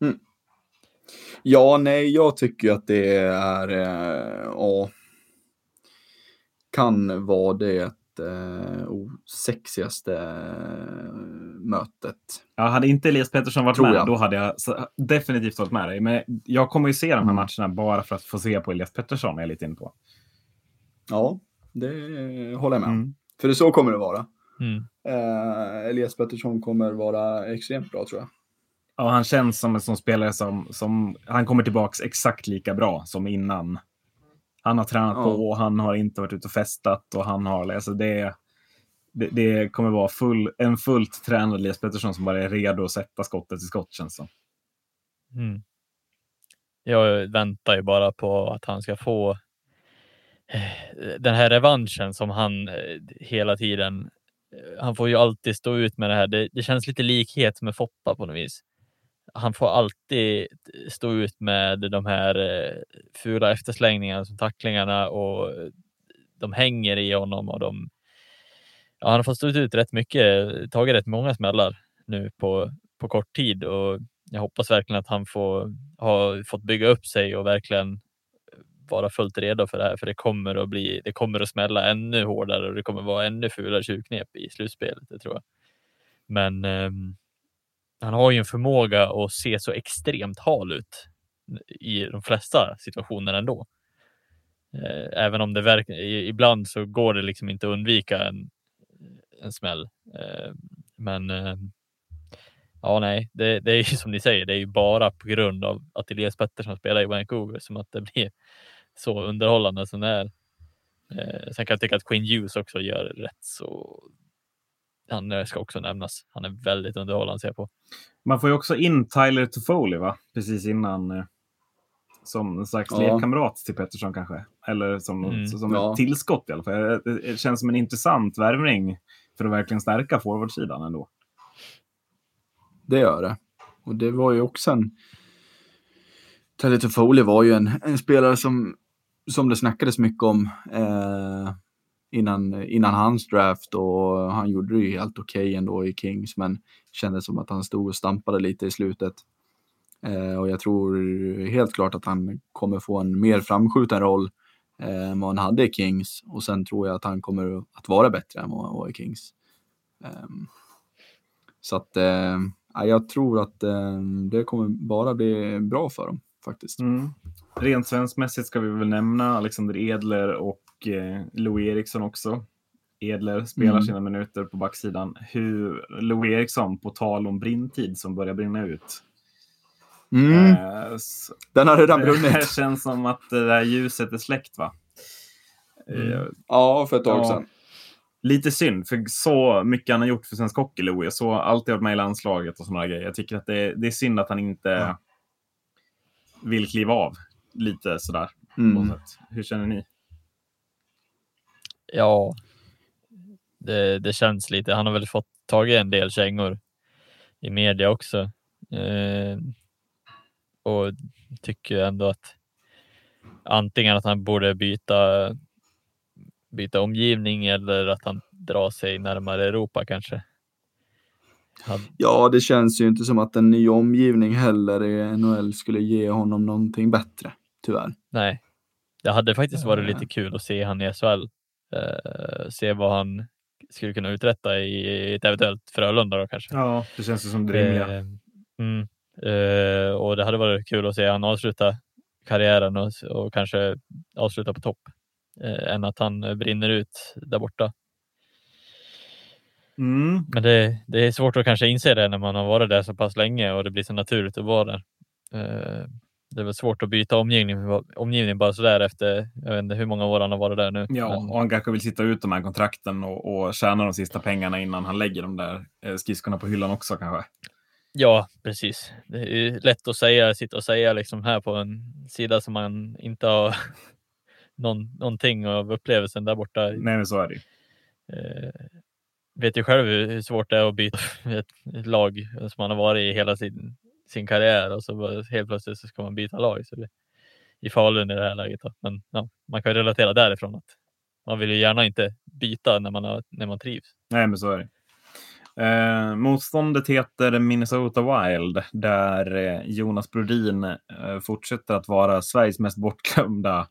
Mm. Ja, nej, jag tycker att det är, eh, ja, kan vara det eh, sexigaste eh, mötet. Ja, hade inte Elias Pettersson varit Tror med, jag. då hade jag definitivt hållit med dig. Men jag kommer ju se de här mm. matcherna bara för att få se på Elias Pettersson, är jag lite inne på. Ja, det håller jag med mm. För det så kommer det vara. Mm. Uh, Elias Pettersson kommer vara extremt bra tror jag. Ja, han känns som en sån spelare som, som han kommer tillbaks exakt lika bra som innan. Han har tränat ja. på och han har inte varit ute och festat och han har, alltså det, det, det kommer vara full, en fullt tränad Elias Pettersson som bara är redo att sätta skottet i skott känns som. Mm. jag väntar ju bara på att han ska få eh, Eh, den här revanschen som han eh, hela tiden. Eh, han får ju alltid stå ut med det här. Det, det känns lite likhet med Foppa på något vis. Han får alltid stå ut med de här fula efterslängningarna som tacklingarna och de hänger i honom och de. Ja, han har fått stå ut rätt mycket, tagit rätt många smällar nu på, på kort tid och jag hoppas verkligen att han får ha fått bygga upp sig och verkligen vara fullt redo för det här, för det kommer att bli. Det kommer att smälla ännu hårdare och det kommer vara ännu fulare tjuvknep i slutspelet. Det tror jag. Men eh, han har ju en förmåga att se så extremt hal ut i de flesta situationer ändå. Eh, även om det verkar ibland så går det liksom inte att undvika en, en smäll. Eh, men ehm, Ja, nej, det, det är ju som ni säger, det är ju bara på grund av att Elias Pettersson spelar i Vancouver som att det blir så underhållande som det är. Eh, sen kan jag tycka att Queen Hughes också gör rätt så. Han ska också nämnas. Han är väldigt underhållande att se på. Man får ju också in Tyler Toffoli, va? Precis innan. Eh, som en slags ja. lekkamrat till Pettersson kanske. Eller som, mm. som ja. ett tillskott i alla fall. Det känns som en intressant värvning för att verkligen stärka forwardsidan ändå. Det gör det. Och det var ju också en... Telly Foley var ju en, en spelare som, som det snackades mycket om eh, innan, innan hans draft och han gjorde det ju helt okej okay ändå i Kings men kändes som att han stod och stampade lite i slutet. Eh, och jag tror helt klart att han kommer få en mer framskjuten roll eh, än vad han hade i Kings och sen tror jag att han kommer att vara bättre än vad han var i Kings. Eh, så att eh, jag tror att eh, det kommer bara bli bra för dem faktiskt. Mm. Rent svenskmässigt ska vi väl nämna Alexander Edler och eh, Louis Eriksson också. Edler spelar mm. sina minuter på backsidan. Hur Louis Eriksson, på tal om brintid som börjar brinna ut. Mm. Eh, Den har redan brunnit. Det känns som att det där ljuset är släckt va? Mm. Eh, ja, för ett tag ja. sedan. Lite synd, för så mycket han har gjort för svensk hockey, Louis. Så alltid varit med i landslaget och sådana grejer. Jag tycker att det är, det är synd att han inte ja. Vill kliva av lite sådär. Mm. Hur känner ni? Ja, det, det, känns lite. Han har väl fått tagit en del kängor i media också. Eh, och tycker ändå att antingen att han borde byta byta omgivning eller att han drar sig närmare Europa kanske. Ja, det känns ju inte som att en ny omgivning heller i NHL skulle ge honom någonting bättre, tyvärr. Nej, det hade faktiskt varit lite kul att se han i SHL. Uh, se vad han skulle kunna uträtta i ett eventuellt Frölunda då kanske. Ja, det känns som det rimliga. Uh, mm, uh, och det hade varit kul att se han avsluta karriären och, och kanske avsluta på topp eh, än att han eh, brinner ut där borta. Mm. Men det, det, är svårt att kanske inse det när man har varit där så pass länge och det blir så naturligt att vara där. Eh, det är väl svårt att byta omgivning, omgivning bara sådär efter, jag vet inte hur många år han har varit där nu. Ja, men... och han kanske vill sitta ut de här kontrakten och, och tjäna de sista pengarna innan han lägger de där eh, skridskorna på hyllan också kanske. Ja, precis. Det är lätt att säga, sitta och säga liksom här på en sida som man inte har någon, någonting av upplevelsen där borta. Nej, men så är det Vet ju själv hur svårt det är att byta ett, ett lag som man har varit i hela sin, sin karriär och så helt plötsligt så ska man byta lag. Så det, I Falun i det här läget. Då. Men ja, man kan relatera därifrån att man vill ju gärna inte byta när man, har, när man trivs. Nej, men så är det. Eh, motståndet heter Minnesota Wild där eh, Jonas Brodin eh, fortsätter att vara Sveriges mest bortglömda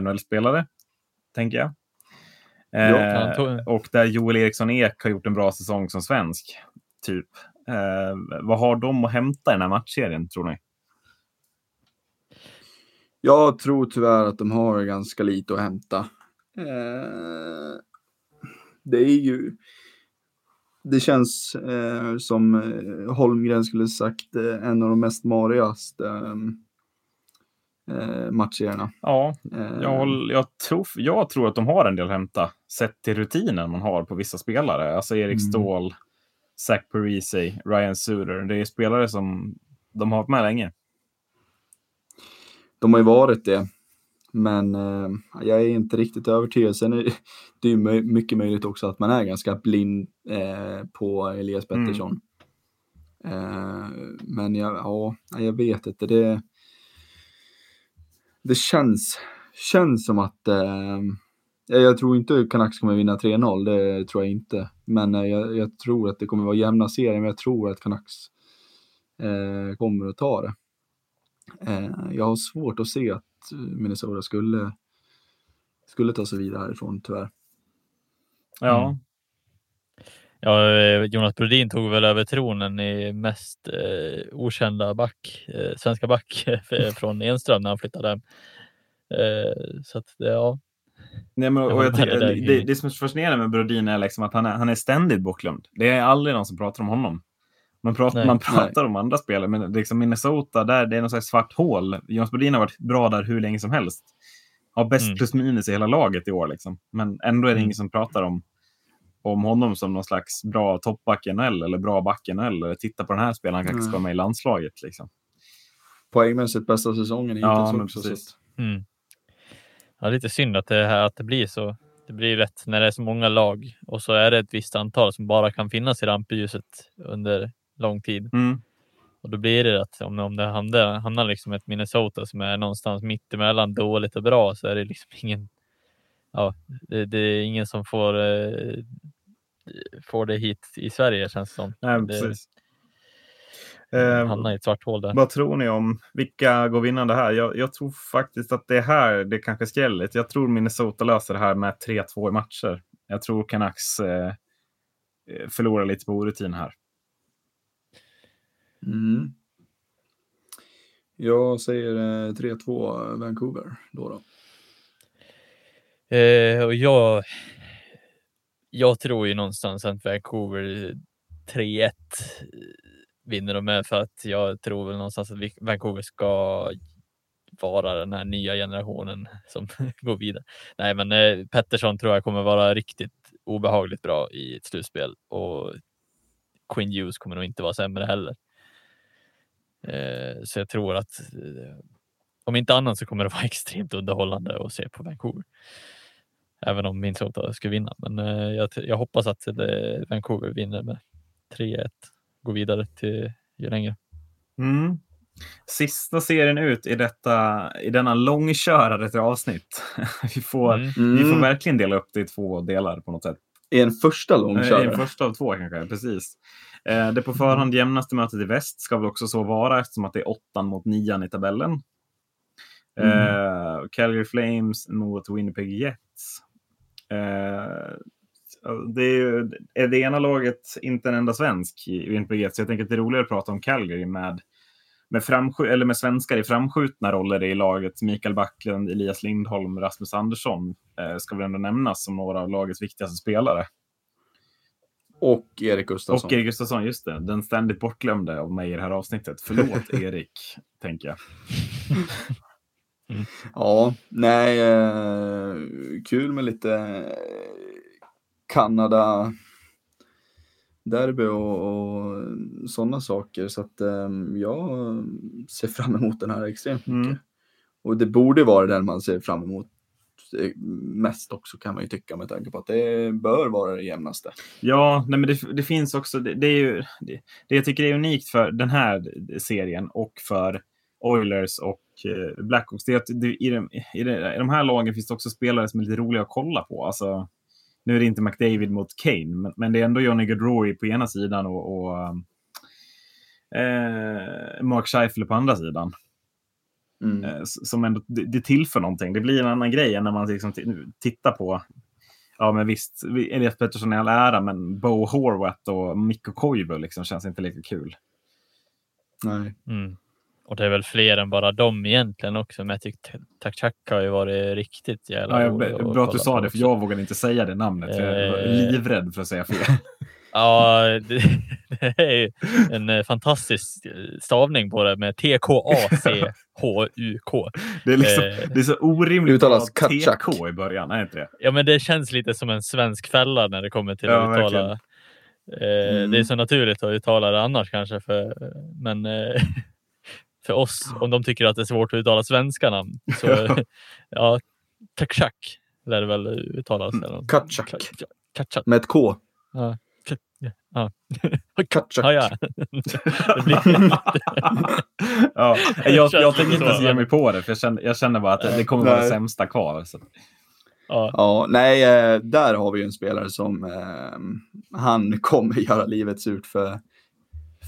NHL-spelare, tänker jag. Eh, och där Joel Eriksson Ek har gjort en bra säsong som svensk. Typ. Eh, vad har de att hämta i den här matchserien, tror ni? Jag tror tyvärr att de har ganska lite att hämta. Eh, det är ju... Det känns eh, som eh, Holmgren skulle sagt eh, en av de mest marigaste eh, matchserierna. Ja, eh. jag, jag, tror, jag tror att de har en del att hämta sett till rutinen man har på vissa spelare. Alltså Erik mm. Ståhl, Zach Parisi, Ryan Suter. Det är spelare som de har varit med länge. de har ju varit det. Men eh, jag är inte riktigt övertygad. Sen är det ju mycket möjligt också att man är ganska blind eh, på Elias mm. Pettersson. Mm. Eh, men jag, ja, jag vet inte. Det, det känns, känns som att eh, jag tror inte Canucks kommer vinna 3-0, det tror jag inte. Men eh, jag, jag, tror att det kommer vara jämna serier, men jag tror att Canucks eh, kommer att ta det. Eh, jag har svårt att se att Minnesota skulle, skulle ta sig vidare härifrån, tyvärr. Ja. Ja, eh, Jonas Brodin tog väl över tronen i mest eh, okända back, eh, svenska back från Enström när han flyttade hem. Eh, så att, ja, Nej, men, och jag tycker, det, det, det som är fascinerande med Brodin är liksom att han är, han är ständigt bortglömd. Det är aldrig någon som pratar om honom. Man pratar, nej, man pratar nej. om andra spelare, men liksom Minnesota, där, det är något slags svart hål. Jonas Brodin har varit bra där hur länge som helst. Har bäst mm. plus minus i hela laget i år. Liksom. Men ändå är det mm. ingen som pratar om, om honom som någon slags bra toppback eller bra back. Eller titta på den här spelaren, han kanske mm. ska vara med i landslaget. Liksom. Poängmässigt bästa säsongen hittills ja, också. Precis. Mm. Ja, lite synd att det, här, att det blir så. Det blir rätt när det är så många lag och så är det ett visst antal som bara kan finnas i rampljuset under lång tid. Mm. Och då blir det att om, om det hamnar, hamnar liksom ett Minnesota som är någonstans mitt emellan dåligt och bra så är det liksom ingen. Ja, det, det är ingen som får, eh, får det hit i Sverige känns det som. Nej, det, precis. Eh, hamna i ett svart hål där. Vad tror ni om vilka går vinnande här? Jag, jag, tror faktiskt att det är här det kanske skräller Jag tror Minnesota löser det här med 3-2 i matcher. Jag tror Canucks eh, eh, förlorar lite på orutin här. Mm. Jag säger eh, 3-2 Vancouver då. då. Eh, och jag, jag tror ju någonstans att Vancouver 3-1 vinner de med för att jag tror väl någonstans att Vancouver ska vara den här nya generationen som går vidare. Nej, men eh, Pettersson tror jag kommer vara riktigt obehagligt bra i ett slutspel och Quinn Hughes kommer nog inte vara sämre heller. Eh, så jag tror att eh, om inte annat så kommer det vara extremt underhållande att se på Vancouver. Även om Minnesota ska vinna, men eh, jag, jag hoppas att det, Vancouver vinner med 3-1 gå vidare till ju längre. Mm. Sista serien ut i, detta, i denna långkörare till avsnitt. vi, får, mm. vi får mm. verkligen dela upp det i två delar på något sätt. I en första långkörare? I en första av två kanske, precis. Eh, det på förhand jämnaste mötet i väst ska väl också så vara eftersom att det är åttan mot nian i tabellen. Mm. Eh, Calgary Flames mot Winnipeg Jets. Eh, det är ju är det ena laget inte en enda svensk i Winnipeg så jag tänker att det är roligare att prata om Calgary med, med, eller med svenskar i framskjutna roller i laget. Mikael Backlund, Elias Lindholm, Rasmus Andersson eh, ska väl ändå nämnas som några av lagets viktigaste spelare. Och Erik Gustafsson. Och Erik Gustafsson, just det. Den ständigt bortglömde av mig i det här avsnittet. Förlåt Erik, tänker jag. Mm. Ja, nej, eh, kul med lite Kanada derby och, och sådana saker. Så att um, jag ser fram emot den här extremt mycket. Mm. Och det borde vara den man ser fram emot eh, mest också kan man ju tycka med tanke på att det bör vara det jämnaste. Ja, nej men det, det finns också, det, det är ju, det, det, jag tycker är unikt för den här serien och för Oilers och eh, Blackhawks, det är att det, i, de, i, de, i de här lagen finns det också spelare som är lite roliga att kolla på. Alltså, nu är det inte McDavid mot Kane, men, men det är ändå Johnny Gaudreau på ena sidan och, och eh, Mark Scheifele på andra sidan. Mm. Eh, som ändå, det, det tillför någonting. Det blir en annan grej än när man liksom tittar på Ja, men visst, Elias Pettersson i all ära, men Bo Horvath och Mikko Koivu liksom känns inte lika kul. Nej. Mm. Och det är väl fler än bara dem egentligen också. Men jag tycker Takchak har ju varit riktigt jävla ja, jag, Bra att du sa det, för jag vågade inte säga det namnet. För jag var eh. livrädd för att säga fel. ja, det, det är ju en eh, fantastisk stavning på det med T-K-A-C-H-U-K. Det är, liksom, eh, det är så orimligt uttalas att TK i början, är inte det? Ja, men det känns lite som en svensk fälla när det kommer till ja, att uttala. Eh, mm. Det är så naturligt att uttala det annars kanske, för, men för oss, om de tycker att det är svårt att uttala svenska namn, så ja, Kachak lär det väl uttalas. Mm. Kachak. Kachak. Med ett K. Ja. Ja. Kachak. Ja, ja. ja, jag, jag tänker inte ens ge mig på det, för jag känner, jag känner bara att det, det kommer vara det sämsta kvar. Så. Ja. ja, nej, eh, där har vi ju en spelare som eh, han kommer göra livet surt för,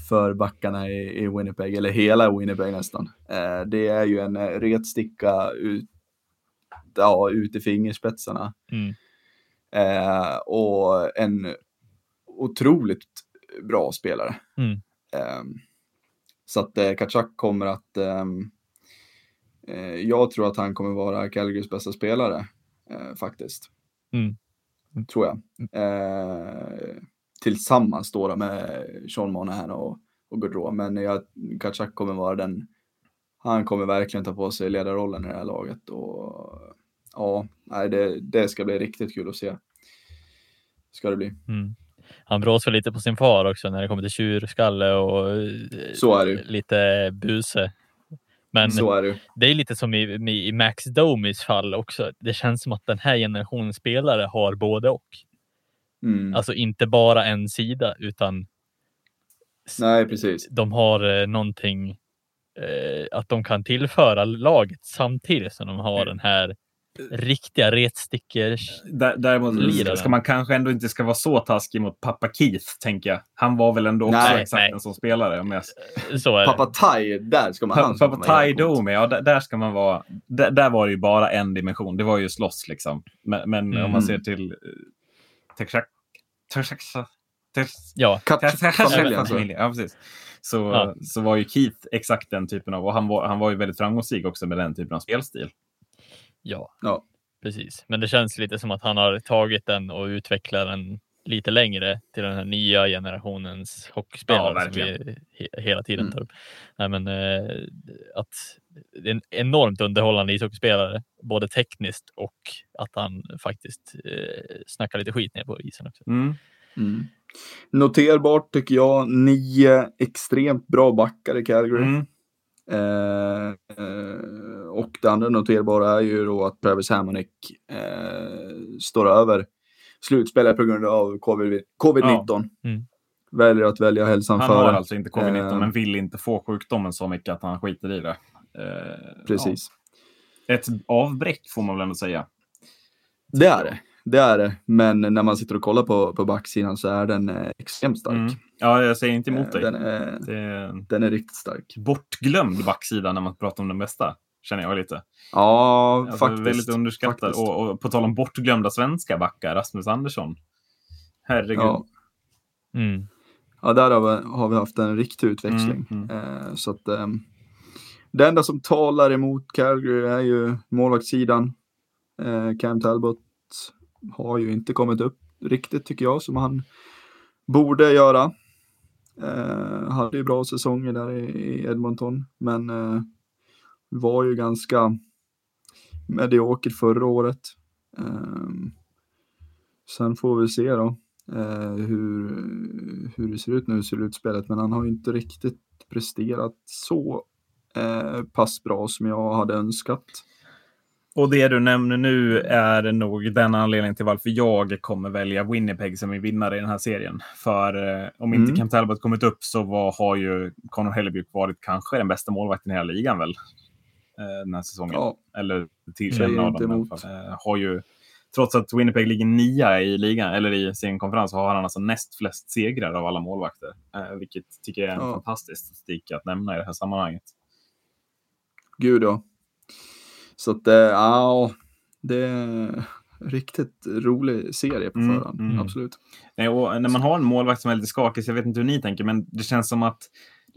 för backarna i, i Winnipeg, eller hela Winnipeg nästan. Eh, det är ju en eh, retsticka ut, ja, ut i fingerspetsarna. Mm. Eh, och en otroligt bra spelare. Mm. Um, så att eh, Kachak kommer att, um, eh, jag tror att han kommer vara Calgarys bästa spelare eh, faktiskt. Mm. Tror jag. Eh, tillsammans då med Sean Monahan och, och Gaudreau. Men jag, Kachak kommer vara den, han kommer verkligen ta på sig ledarrollen i det här laget. Och ja, nej, det, det ska bli riktigt kul att se. Ska det bli. Mm han bråsar lite på sin far också när det kommer till tjurskalle och det. lite buse. Men så är det. det är lite som i, i Max Domis fall också. Det känns som att den här generationen spelare har både och. Mm. Alltså inte bara en sida utan Nej, precis. de har eh, någonting eh, att de kan tillföra laget samtidigt som de har mm. den här riktiga retstickers. Däremot ska man kanske ändå inte ska vara så taskig mot pappa Keith, tänker jag. Han var väl ändå också nej, exakt nej. en sån spelare. Mest. Så pappa Tai, där ska man... Pa, pappa Tai Domi, ja där, där, ska man vara. Där, där, var det ju bara en dimension. Det var ju slåss liksom. Men, men mm. om man ser till... Ja, familjen. Ja, precis. Så, ja. så var ju Keith exakt den typen av... Och han var, han var ju väldigt framgångsrik också med den typen av spelstil. Ja, ja, precis. Men det känns lite som att han har tagit den och utvecklat den lite längre till den här nya generationens hockeyspelare ja, som vi he hela tiden mm. tar upp. Nej, men, eh, att det är en enormt underhållande ishockeyspelare, både tekniskt och att han faktiskt eh, snackar lite skit ner på isen också. Mm. Mm. Noterbart tycker jag, nio extremt bra backar i Calgary. Mm. Eh, eh, och det andra noterbara är ju då att Travis Hamonic eh, står över slutspelet på grund av covid-19. COVID ja. mm. Väljer att välja hälsan han före. Han har alltså inte covid-19 eh, men vill inte få sjukdomen så mycket att han skiter i det. Eh, Precis. Ja. Ett avbräck får man väl ändå säga. Det är det. Det är det. Men när man sitter och kollar på, på backsidan så är den eh, extremt stark. Mm. Ja, jag säger inte emot dig. Den är, det... den är riktigt stark. Bortglömd backsida när man pratar om den bästa känner jag lite. Ja, alltså, faktiskt. Väldigt underskattad. Och, och, på tal om bortglömda svenska backar, Rasmus Andersson. Herregud. Ja, mm. ja där har vi, har vi haft en riktig utväxling. Mm, mm. Eh, så att, eh, det enda som talar emot Calgary är ju målvaktssidan. Eh, Cam Talbot har ju inte kommit upp riktigt tycker jag som han borde göra. Eh, hade ju bra säsonger där i, i Edmonton, men eh, var ju ganska mediokert förra året. Um, sen får vi se då uh, hur, hur det ser ut nu i slutspelet, men han har ju inte riktigt presterat så uh, pass bra som jag hade önskat. Och det du nämner nu är nog den anledningen till varför jag kommer välja Winnipeg som min vinnare i den här serien. För eh, om inte mm. Kent Talbot kommit upp så var, har ju Conor Hellebuyck varit kanske den bästa målvakten i hela ligan väl? Eh, den här säsongen. Ja. Eller till en av dem. Eh, har ju, trots att Winnipeg ligger nia i ligan, eller i sin konferens, så har han alltså näst flest segrar av alla målvakter. Eh, vilket tycker jag är en ja. fantastisk statistik att nämna i det här sammanhanget. Gud ja. Så att, ja, det är riktigt rolig serie på mm, förhand. Mm. Absolut. Nej, och när man har en målvakt som är lite skakig, så jag vet inte hur ni tänker, men det känns som att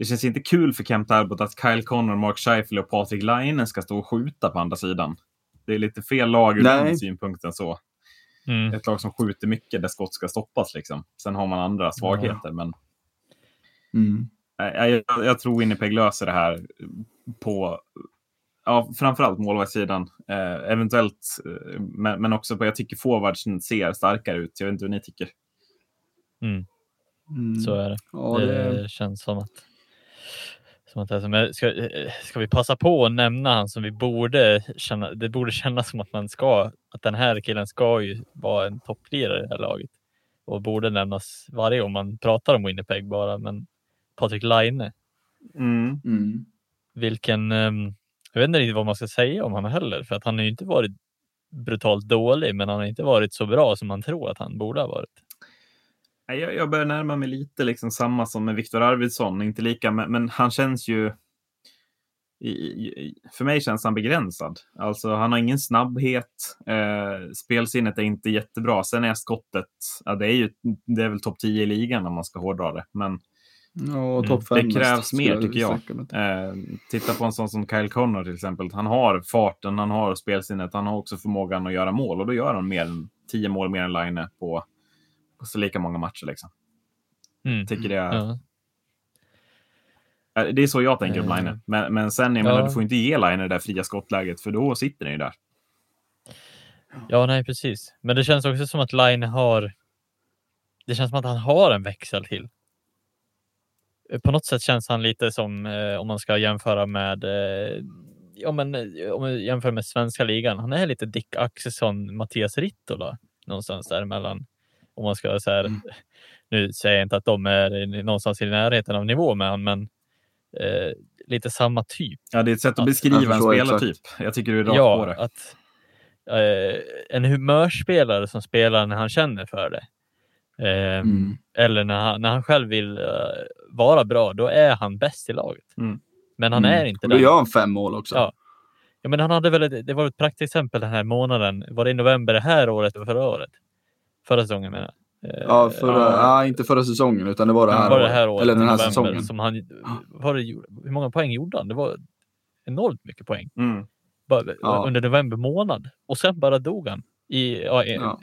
det känns inte kul för Kent Talbot att Kyle Connor, Mark Scheifele och Patrik Laine ska stå och skjuta på andra sidan. Det är lite fel lag ur den synpunkten. så. Mm. Ett lag som skjuter mycket där skott ska stoppas. Liksom. Sen har man andra svagheter. Ja. Men... Mm. Jag, jag, jag, tror Winnipeg löser det här på ja, framförallt målvaktssidan. Eh, eventuellt, eh, men, men också på, jag tycker forwardsen ser starkare ut. Jag vet inte hur ni tycker. Mm. Mm. Så är det. Ja, det... det känns som att Som att, alltså, ska, ska vi passa på att nämna han som vi borde känna? Det borde kännas som att man ska, att den här killen ska ju vara en topplirare i det här laget och borde nämnas varje gång man pratar om Winnipeg bara. Men Patrik Laine. Mm. Mm. Vilken, um, jag vet inte riktigt vad man ska säga om honom heller, för att han har ju inte varit brutalt dålig, men han har inte varit så bra som man tror att han borde ha varit. Jag, jag börjar närma mig lite liksom samma som med Viktor Arvidsson, inte lika, men, men han känns ju i, i, för mig känns han begränsad. Alltså, han har ingen snabbhet. Eh, spelsinnet är inte jättebra. Sen är skottet, ja, det är ju det är väl topp 10 i ligan om man ska hårdra det. Men ja, top 5 det krävs mer tycker jag. Eh, titta på en sån som Kyle Connor till exempel. Han har farten, han har spelsinnet, han har också förmågan att göra mål och då gör han mer än 10 mål mer än Line på, på så lika många matcher. Liksom. Mm. Tycker det är... Ja. Det är så jag tänker om Line. Eh. Men, men sen, jag ja. menar, du får inte ge Line det där fria skottläget, för då sitter den ju där. Ja, nej, precis. Men det känns också som att Line har. Det känns som att han har en växel till. På något sätt känns han lite som eh, om man ska jämföra med. Eh, ja, men om man jämför med svenska ligan. Han är lite Dick Axelsson, Mattias Rittola någonstans däremellan. Om man ska säga. Mm. Nu säger jag inte att de är någonstans i närheten av nivå med honom, men eh, lite samma typ. Ja, det är ett sätt att, att beskriva en spelartyp. Jag tycker du är rakt ja, på det. Att, eh, en humörspelare som spelar när han känner för det. Eh, mm. Eller när han, när han själv vill uh, vara bra, då är han bäst i laget. Mm. Men han mm. är inte det. Då gör han fem mål också. Ja. ja, men han hade väl, ett, det var ett praktexempel den här månaden. Var det i november det här året eller förra året? Förra säsongen menar jag. Ja, förra, ja. ja. inte förra säsongen utan det var det här, var det här året. Eller den här säsongen. Som han, var det, hur många poäng gjorde han? Det var enormt mycket poäng. Mm. Bara, ja. Under november månad. Och sen bara dog han i, ja, ja.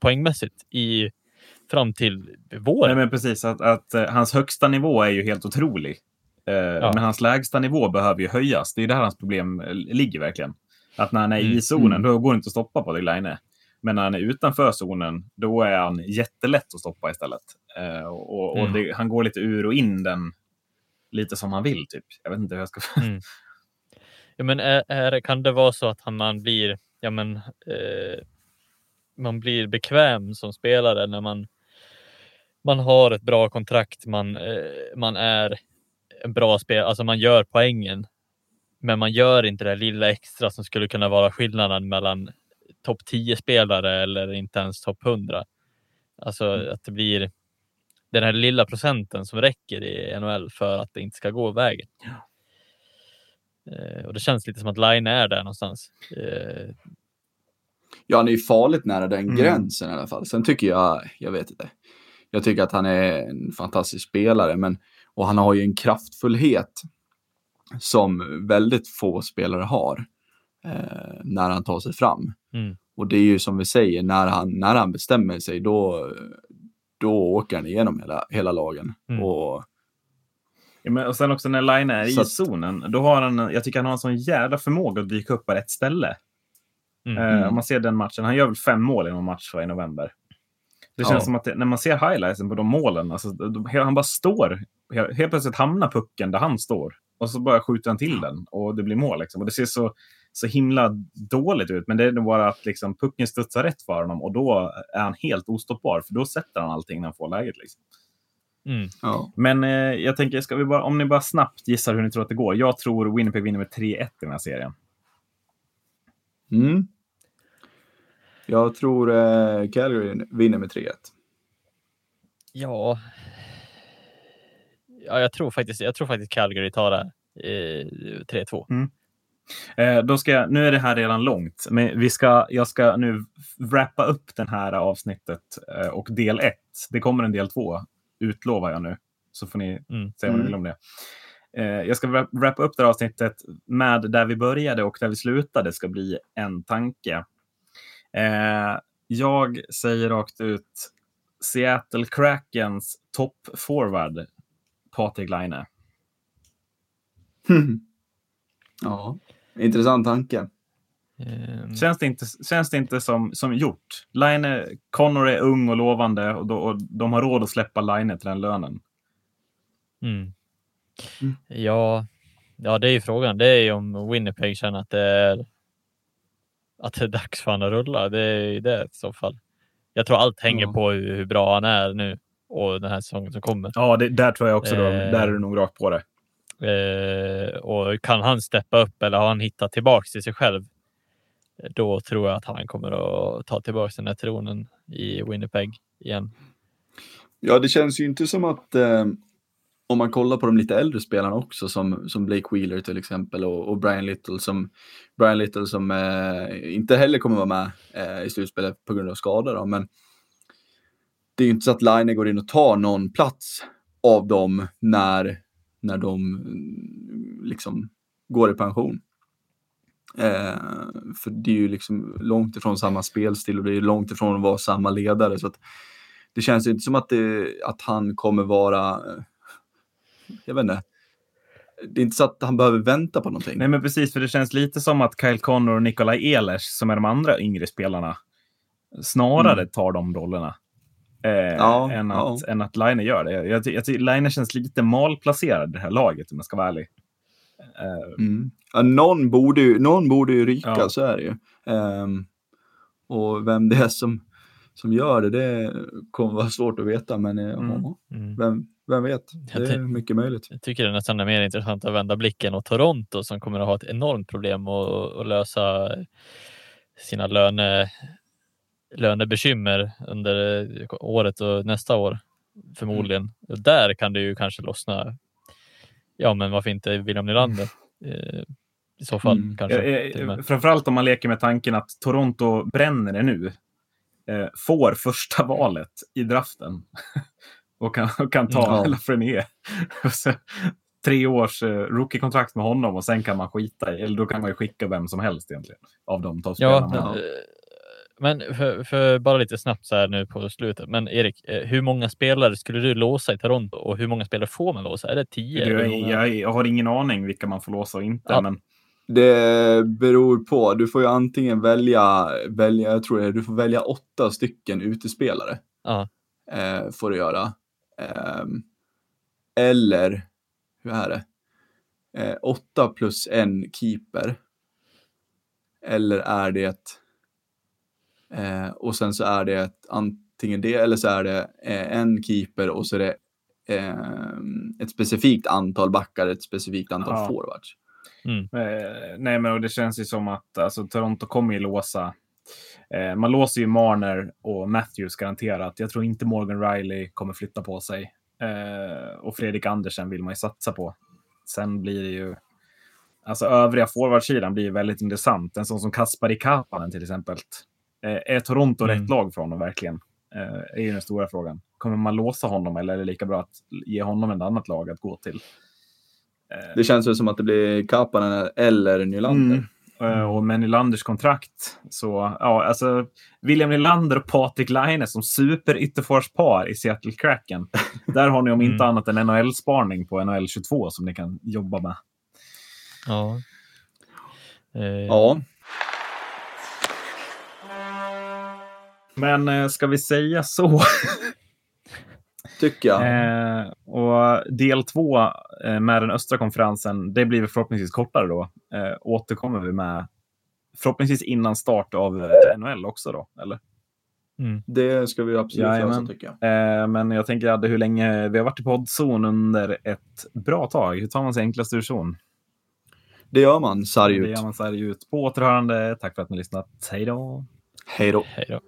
poängmässigt i, fram till våren. Nej, men precis, att, att uh, hans högsta nivå är ju helt otrolig. Uh, ja. Men hans lägsta nivå behöver ju höjas. Det är där hans problem uh, ligger verkligen. Att när han är mm. i zonen, mm. då går det inte att stoppa på det Line. Men när han är utanför zonen, då är han jättelätt att stoppa istället. Eh, och, och mm. det, han går lite ur och in den lite som han vill. Typ. Jag vet inte hur jag ska... Mm. Ja, men är, är, kan det vara så att man blir, ja, men, eh, man blir bekväm som spelare när man, man har ett bra kontrakt, man, eh, man är en bra spelare, alltså man gör poängen. Men man gör inte det lilla extra som skulle kunna vara skillnaden mellan topp 10 spelare eller inte ens topp 100. Alltså mm. att det blir den här lilla procenten som räcker i NHL för att det inte ska gå vägen. Ja. Eh, och det känns lite som att Line är där någonstans. Eh, ja, han är ju farligt nära den mm. gränsen i alla fall. Sen tycker jag, jag vet inte. Jag tycker att han är en fantastisk spelare, men och han har ju en kraftfullhet som väldigt få spelare har eh, när han tar sig fram. Mm. Och det är ju som vi säger, när han, när han bestämmer sig då, då åker han igenom hela, hela lagen. Mm. Och, ja, men, och sen också när Line är i zonen, då har han, jag tycker han har en sån jävla förmåga att dyka upp på rätt ställe. Mm. Eh, om man ser den matchen, han gör väl fem mål i någon match i november. Det känns ja. som att det, när man ser highlightsen på de målen, alltså, han bara står. Helt plötsligt hamnar pucken där han står. Och så bara skjuter han till den och det blir mål. Liksom. Och det ser så så himla dåligt ut. Men det är nog bara att liksom, pucken studsar rätt för honom och då är han helt ostoppbar. För då sätter han allting när han får läget. Liksom. Mm. Ja. Men eh, jag tänker, ska vi bara, om ni bara snabbt gissar hur ni tror att det går. Jag tror Winnipeg vinner med 3-1 i den här serien. Mm. Jag tror eh, Calgary vinner med 3-1. Ja. ja, jag tror faktiskt, jag tror faktiskt Calgary tar det. Eh, 3-2. Mm. Eh, då ska jag, nu är det här redan långt, men vi ska, jag ska nu wrappa upp det här avsnittet eh, och del ett. Det kommer en del två, utlovar jag nu. Så får ni mm. säga vad ni vill om det. Eh, jag ska wrappa upp det här avsnittet med där vi började och där vi slutade ska bli en tanke. Jag säger rakt ut Seattle Krakens toppforward Patrik Laine. Ja. Intressant tanke. Um... Känns det inte, känns det inte som, som gjort? Line, Connor är ung och lovande och, då, och de har råd att släppa Line till den lönen. Mm. Mm. Ja, ja, det är ju frågan. Det är ju om Winnipeg känner att det är att det är dags för honom att rulla. Det är ju det i så fall. Jag tror allt hänger ja. på hur, hur, bra han är nu och den här säsongen som kommer. Ja, det, där tror jag också. Då, eh, där är du nog rakt på det. Eh, och kan han steppa upp eller har han hittat tillbaks till sig själv? Då tror jag att han kommer att ta tillbaka den här tronen i Winnipeg igen. Ja, det känns ju inte som att eh, om man kollar på de lite äldre spelarna också som, som Blake Wheeler till exempel och, och Brian Little som, Brian Little som eh, inte heller kommer vara med eh, i slutspelet på grund av skada. Då, men det är ju inte så att Line går in och tar någon plats av dem när, när de mm, liksom går i pension. Eh, för det är ju liksom långt ifrån samma spelstil och det är långt ifrån att vara samma ledare. Så det känns inte som att, det, att han kommer vara, eh, jag vet inte, det är inte så att han behöver vänta på någonting. Nej, men precis, för det känns lite som att Kyle Connor och Nikolaj Ehlers, som är de andra yngre spelarna, snarare mm. tar de rollerna. Eh, ja, än, att, ja. än att Line gör det. Jag, jag tycker Line känns lite malplacerad i det här laget, om jag ska vara ärlig. Eh, mm. ja, någon, borde ju, någon borde ju ryka, ja. så är det ju. Um, och vem det är som som gör det, det kommer vara svårt att veta, men eh, mm. Mm. Vem, vem vet? Det är mycket möjligt. Jag tycker det nästan är mer intressant att vända blicken åt Toronto som kommer att ha ett enormt problem att, att lösa sina löne, lönebekymmer under året och nästa år förmodligen. Mm. Där kan det ju kanske lossna. Ja, men varför inte William Nylander? Eh, I så fall mm. kanske. Eh, framförallt om man leker med tanken att Toronto bränner det nu eh, får första valet i draften och kan, och kan ta ja. Lafreniere. tre års eh, rookie-kontrakt med honom och sen kan man skita i, eller då kan man ju skicka vem som helst egentligen av de toppspelarna. Ja, eh, men för, för, bara lite snabbt så här nu på slutet. Men Erik, eh, hur många spelare skulle du låsa i Toronto och hur många spelare får man låsa? Är det tio? Jag, jag, jag har ingen aning vilka man får låsa och inte. Ja. Men det beror på. Du får ju antingen välja, välja jag tror det, du får välja åtta stycken utespelare. Ja. Eh, får du göra. Eh, eller, hur är det? Eh, åtta plus en keeper. Eller är det, eh, och sen så är det antingen det eller så är det eh, en keeper och så är det ehm, ett specifikt antal backar, ett specifikt antal ja. forwards. Mm. Eh, nej, men det känns ju som att alltså, Toronto kommer ju låsa. Eh, man låser ju Marner och Matthews garanterat. Jag tror inte Morgan Riley kommer flytta på sig. Eh, och Fredrik Andersen vill man ju satsa på. Sen blir det ju... Alltså övriga forwardsidan blir ju väldigt intressant. En sån som Kaspari Kapanen till exempel. Eh, är Toronto mm. rätt lag för honom verkligen? Eh, är ju den stora frågan. Kommer man låsa honom eller är det lika bra att ge honom ett annat lag att gå till? Det känns väl som att det blir Kapanen eller Nylander. Mm. Och med Nylanders kontrakt så, ja, alltså William Nylander och Patrik Laine som super i Seattle Kraken. Där har ni om inte mm. annat en NHL-sparning på NHL 22 som ni kan jobba med. Ja. Eh. Ja. Men eh, ska vi säga så? Tycker jag. Eh, och del två eh, med den östra konferensen, det blir förhoppningsvis kortare då. Eh, återkommer vi med förhoppningsvis innan start av eh, NHL också då, eller? Mm. Det ska vi absolut göra, tycker jag. Eh, men jag tänker, Adde, hur länge vi har varit i poddzon under ett bra tag. Hur tar man sig enklast ur zon? Det gör man sarg ut. Det gör man sarg ut. På återhörande. Tack för att ni har lyssnat. Hej då. Hej då. Hej då.